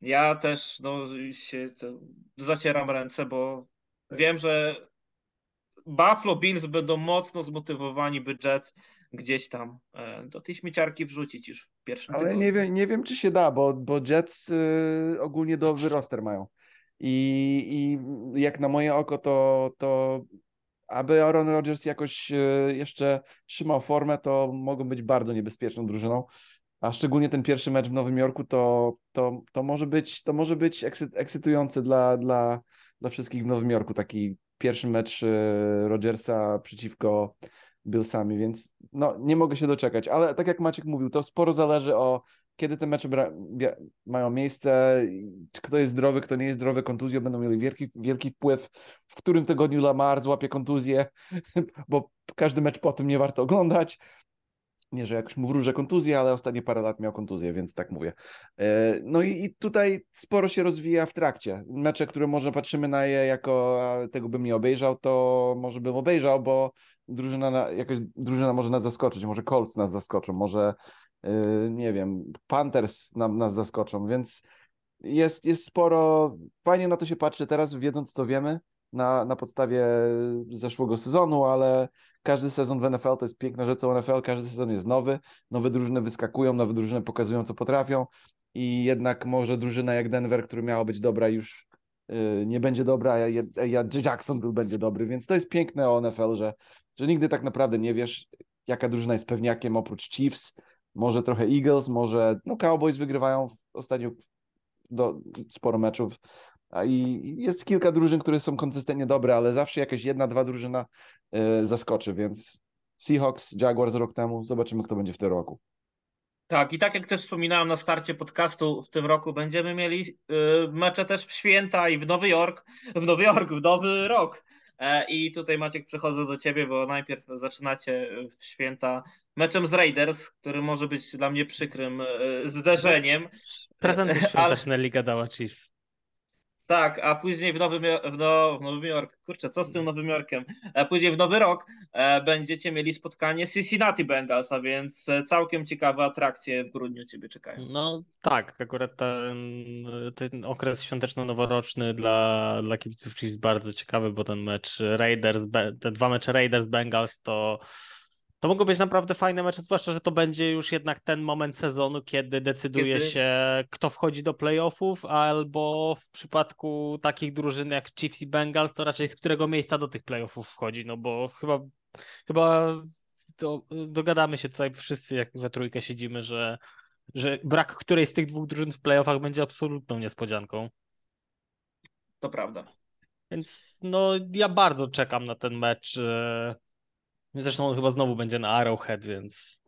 [SPEAKER 1] Ja też no, się zacieram ręce, bo wiem, że Buffalo Bills będą mocno zmotywowani, by Jets gdzieś tam e, do tej śmieciarki wrzucić już w pierwszym
[SPEAKER 2] Ale
[SPEAKER 1] tygodniu.
[SPEAKER 2] nie wiem, nie wiem, czy się da, bo, bo Jets y, ogólnie dobry roster mają. I, I jak na moje oko, to, to aby Aaron Rodgers jakoś y, jeszcze trzymał formę, to mogą być bardzo niebezpieczną drużyną. A szczególnie ten pierwszy mecz w Nowym Jorku to, to, to może być, to może być ekscy, ekscytujący dla, dla, dla wszystkich w Nowym Jorku. Taki pierwszy mecz y, Rodgersa przeciwko Billsami, więc no, nie mogę się doczekać. Ale tak jak Maciek mówił, to sporo zależy o kiedy te mecze mają miejsce, kto jest zdrowy, kto nie jest zdrowy, kontuzje będą mieli wielki, wielki wpływ, w którym tygodniu Lamar złapie kontuzję, [laughs] bo każdy mecz po tym nie warto oglądać. Nie, że jakoś mu wróżę kontuzję, ale ostatnie parę lat miał kontuzję, więc tak mówię. E, No i, i tutaj sporo się rozwija w trakcie. Mecze, które może patrzymy na je jako tego bym nie obejrzał, to może bym obejrzał, bo drużyna, na, jakaś drużyna może nas zaskoczyć, może Colts nas zaskoczą, może nie wiem, Panthers nam, nas zaskoczą, więc jest, jest sporo, fajnie na to się patrzy teraz, wiedząc co wiemy, na, na podstawie zeszłego sezonu, ale każdy sezon w NFL to jest piękna rzecz o NFL, każdy sezon jest nowy, nowe drużyny wyskakują, nowe drużyny pokazują co potrafią i jednak może drużyna jak Denver, która miała być dobra już yy, nie będzie dobra, a ja, ja Jacksonville będzie dobry, więc to jest piękne o NFL, że, że nigdy tak naprawdę nie wiesz, jaka drużyna jest pewniakiem oprócz Chiefs, może trochę Eagles, może no Cowboys wygrywają ostatnio do, sporo meczów, i jest kilka drużyn, które są konsystentnie dobre, ale zawsze jakaś jedna, dwa drużyna y, zaskoczy, więc Seahawks, Jaguars rok temu, zobaczymy kto będzie w tym roku.
[SPEAKER 1] Tak, i tak jak też wspominałem na starcie podcastu w tym roku, będziemy mieli y, mecze też w święta i w Nowy Jork, w Nowy Jork, w Nowy Rok. E, I tutaj Maciek przechodzę do ciebie, bo najpierw zaczynacie w święta meczem z Raiders, który może być dla mnie przykrym y, zderzeniem.
[SPEAKER 3] Prezenty
[SPEAKER 1] Ale-
[SPEAKER 3] świąteczne Liga dała Chiefs.
[SPEAKER 1] Tak, a później w Nowym, w, no, w Nowym Jorku, kurczę, co z tym Nowym Jorkiem? A później w Nowy Rok e, będziecie mieli spotkanie z Cincinnati Bengals, a więc e, całkiem ciekawe atrakcje w grudniu ciebie czekają.
[SPEAKER 3] No tak, akurat ten, ten okres świąteczno-noworoczny dla, dla kibiców jest bardzo ciekawy, bo ten mecz Raiders, te dwa mecze Raiders Bengals to to mogą być naprawdę fajne mecze, zwłaszcza, że to będzie już jednak ten moment sezonu, kiedy decyduje kiedy... się, kto wchodzi do playoffów, albo w przypadku takich drużyn jak Chiefs i Bengals, to raczej z którego miejsca do tych playoffów wchodzi, no bo chyba, chyba do, dogadamy się tutaj wszyscy, jak we trójkę siedzimy, że, że brak którejś z tych dwóch drużyn w playoffach będzie absolutną niespodzianką.
[SPEAKER 1] To prawda.
[SPEAKER 3] Więc no ja bardzo czekam na ten mecz. Zresztą on chyba znowu będzie na Arrowhead, więc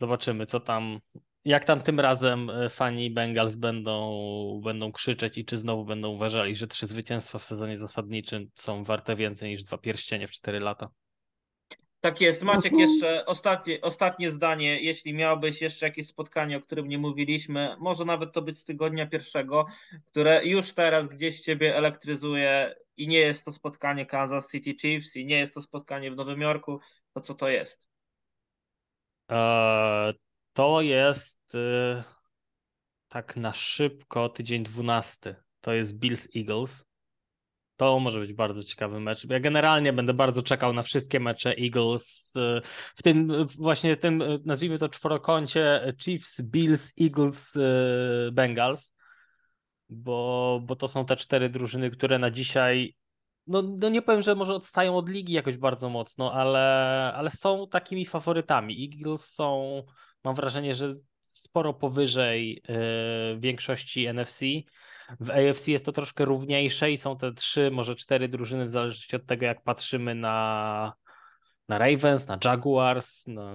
[SPEAKER 3] zobaczymy, co tam, jak tam tym razem e, fani Bengals będą, będą krzyczeć i czy znowu będą uważali, że trzy zwycięstwa w sezonie zasadniczym są warte więcej niż dwa pierścienie w cztery lata.
[SPEAKER 1] Tak jest. Maciek, jeszcze ostatnie, ostatnie zdanie. Jeśli miałbyś jeszcze jakieś spotkanie, o którym nie mówiliśmy, może nawet to być z tygodnia pierwszego, które już teraz gdzieś ciebie elektryzuje i nie jest to spotkanie Kansas City Chiefs i nie jest to spotkanie w Nowym Jorku, to co to jest?
[SPEAKER 3] Eee, to jest e, tak na szybko tydzień 12. To jest Bills Eagles. To może być bardzo ciekawy mecz. Ja generalnie będę bardzo czekał na wszystkie mecze Eagles. E, w tym właśnie tym, e, nazwijmy to czworokącie Chiefs, Bills, Eagles, Bengals bo, bo to są te cztery drużyny, które na dzisiaj, no, no nie powiem, że może odstają od ligi jakoś bardzo mocno, ale, ale są takimi faworytami. Eagles są, mam wrażenie, że sporo powyżej yy, większości NFC. W AFC jest to troszkę równiejsze i są te trzy, może cztery drużyny, w zależności od tego, jak patrzymy na, na Ravens, na Jaguars, na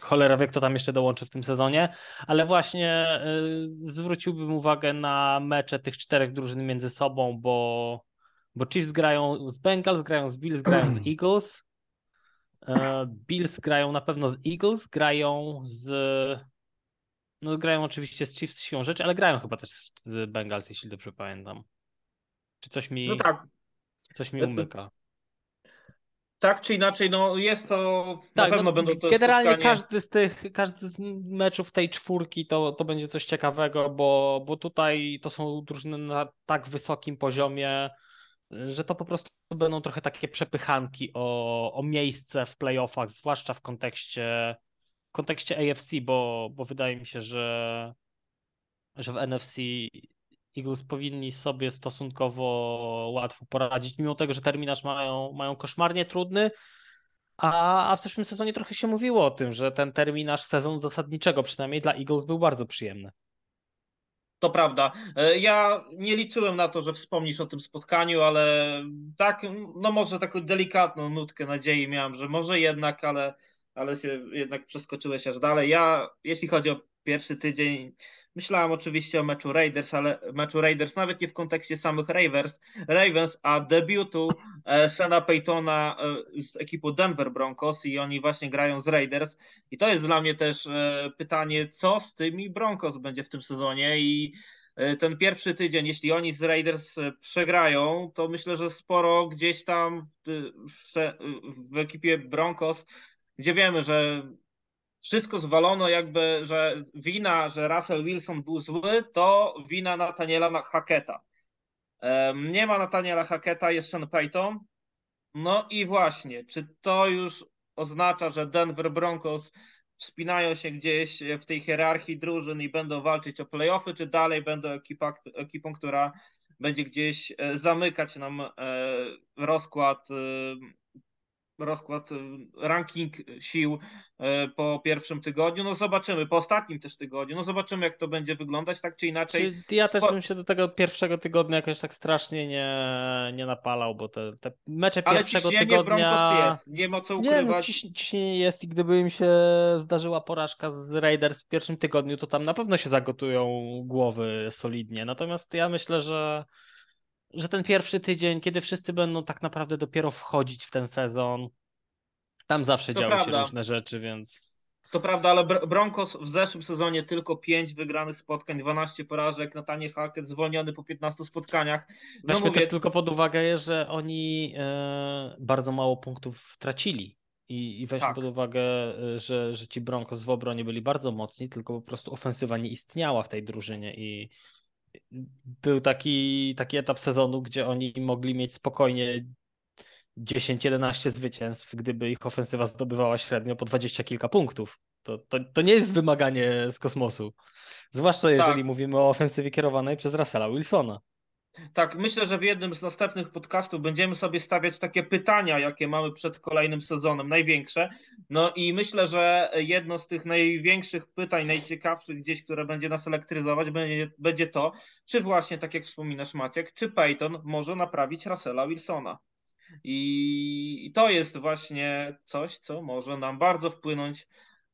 [SPEAKER 3] cholera wie, kto tam jeszcze dołączy w tym sezonie, ale właśnie y, zwróciłbym uwagę na mecze tych czterech drużyn między sobą, bo, bo Chiefs grają z Bengals, grają z Bills, grają z [clears throat] Eagles. Y, Bills grają na pewno z Eagles, grają z. No, grają oczywiście z Chiefs siłą rzeczy, ale grają chyba też z Bengals, jeśli dobrze pamiętam. Czy coś mi. No tak. Coś mi umyka
[SPEAKER 1] tak czy inaczej, no jest to, tak, na pewno no, będą to
[SPEAKER 3] Generalnie
[SPEAKER 1] spotkanie...
[SPEAKER 3] każdy z tych, każdy z meczów tej czwórki to, to będzie coś ciekawego, bo, bo tutaj to są drużyny na tak wysokim poziomie, że to po prostu będą trochę takie przepychanki o, o miejsce w playoffach, zwłaszcza w kontekście, w kontekście AFC, bo, bo wydaje mi się, że, że w NFC Eagles powinni sobie stosunkowo łatwo poradzić, mimo tego, że terminarz mają, mają koszmarnie trudny. A, a w zeszłym sezonie trochę się mówiło o tym, że ten terminarz sezonu zasadniczego, przynajmniej dla Eagles, był bardzo przyjemny.
[SPEAKER 1] To prawda. E, ja nie liczyłem na to, że wspomnisz o tym spotkaniu, ale tak, no może taką delikatną nutkę nadziei miałem, że może jednak, ale, ale się jednak przeskoczyłeś aż dalej. Ja, jeśli chodzi o pierwszy tydzień, Myślałem oczywiście o meczu Raiders, ale meczu Raiders nawet nie w kontekście samych Ravens, Ravens a debiutu e, Shana Paytona e, z ekipą Denver Broncos i oni właśnie grają z Raiders. I to jest dla mnie też e, pytanie, co z tymi Broncos będzie w tym sezonie i ten pierwszy tydzień, jeśli oni z Raiders przegrają, to myślę, że sporo gdzieś tam w, w, w ekipie Broncos, gdzie wiemy, że wszystko zwalono jakby, że wina, że Russell Wilson był zły, to wina Nataniela Hacketa. Nie ma Nataniela Hacketa, jest Sean Payton. No i właśnie, czy to już oznacza, że Denver Broncos wspinają się gdzieś w tej hierarchii drużyn i będą walczyć o playoffy, czy dalej będą ekipa, ekipą, która będzie gdzieś e, zamykać nam e, rozkład rozkład, y, ranking sił y, po pierwszym tygodniu. No zobaczymy, po ostatnim też tygodniu, no zobaczymy jak to będzie wyglądać, tak czy inaczej.
[SPEAKER 3] Ja też bym się do tego pierwszego tygodnia jakoś tak strasznie nie, nie napalał, bo te, te mecze
[SPEAKER 1] Ale
[SPEAKER 3] pierwszego tygodnia...
[SPEAKER 1] Broncos jest, nie ma co ukrywać. Nie, no,
[SPEAKER 3] ciś, ciśnienie jest i gdyby im się zdarzyła porażka z Raiders w pierwszym tygodniu, to tam na pewno się zagotują głowy solidnie. Natomiast ja myślę, że że ten pierwszy tydzień, kiedy wszyscy będą tak naprawdę dopiero wchodzić w ten sezon, tam zawsze to działy prawda. się różne rzeczy, więc
[SPEAKER 1] To prawda, ale Broncos w zeszłym sezonie tylko 5 wygranych spotkań, 12 porażek, Nathaniel Hackett zwolniony po 15 spotkaniach.
[SPEAKER 3] No Weźmy mówię... też tylko pod uwagę, że oni e, bardzo mało punktów tracili. I, i weźmy tak. pod uwagę, e, że, że ci Broncos w obronie byli bardzo mocni, tylko po prostu ofensywa nie istniała w tej drużynie i był taki, taki etap sezonu, gdzie oni mogli mieć spokojnie 10-11 zwycięstw, gdyby ich ofensywa zdobywała średnio po 20 kilka punktów. To, to, to nie jest wymaganie z kosmosu. Zwłaszcza jeżeli tak. mówimy o ofensywie kierowanej przez Russella Wilsona.
[SPEAKER 1] Tak, myślę, że w jednym z następnych podcastów będziemy sobie stawiać takie pytania, jakie mamy przed kolejnym sezonem, największe. No i myślę, że jedno z tych największych pytań, najciekawszych gdzieś, które będzie nas elektryzować, będzie, będzie to, czy właśnie, tak jak wspominasz Maciek, czy Peyton może naprawić Russella Wilsona. I to jest właśnie coś, co może nam bardzo wpłynąć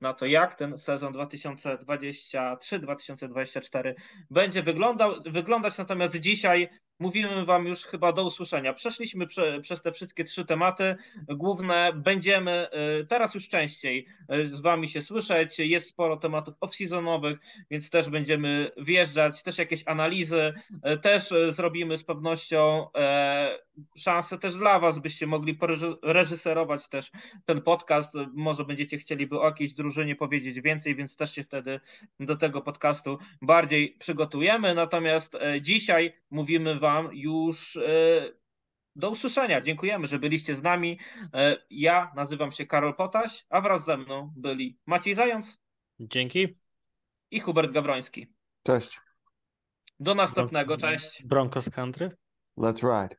[SPEAKER 1] na to, jak ten sezon 2023-2024 będzie wyglądał, wyglądać. Natomiast dzisiaj Mówimy Wam już chyba do usłyszenia. Przeszliśmy prze, przez te wszystkie trzy tematy główne. Będziemy y, teraz już częściej y, z Wami się słyszeć. Jest sporo tematów off-seasonowych, więc też będziemy wjeżdżać, też jakieś analizy. Y, też zrobimy z pewnością e, szansę też dla Was, byście mogli reżyserować też ten podcast. Może będziecie chcieliby o jakiejś drużynie powiedzieć więcej, więc też się wtedy do tego podcastu bardziej przygotujemy. Natomiast e, dzisiaj mówimy Wam już e, do usłyszenia. Dziękujemy, że byliście z nami. E, ja nazywam się Karol Potaś, a wraz ze mną byli Maciej Zając.
[SPEAKER 3] Dzięki.
[SPEAKER 1] I Hubert Gawroński.
[SPEAKER 2] Cześć.
[SPEAKER 1] Do następnego. Cześć.
[SPEAKER 3] Broncos Country.
[SPEAKER 2] Let's ride.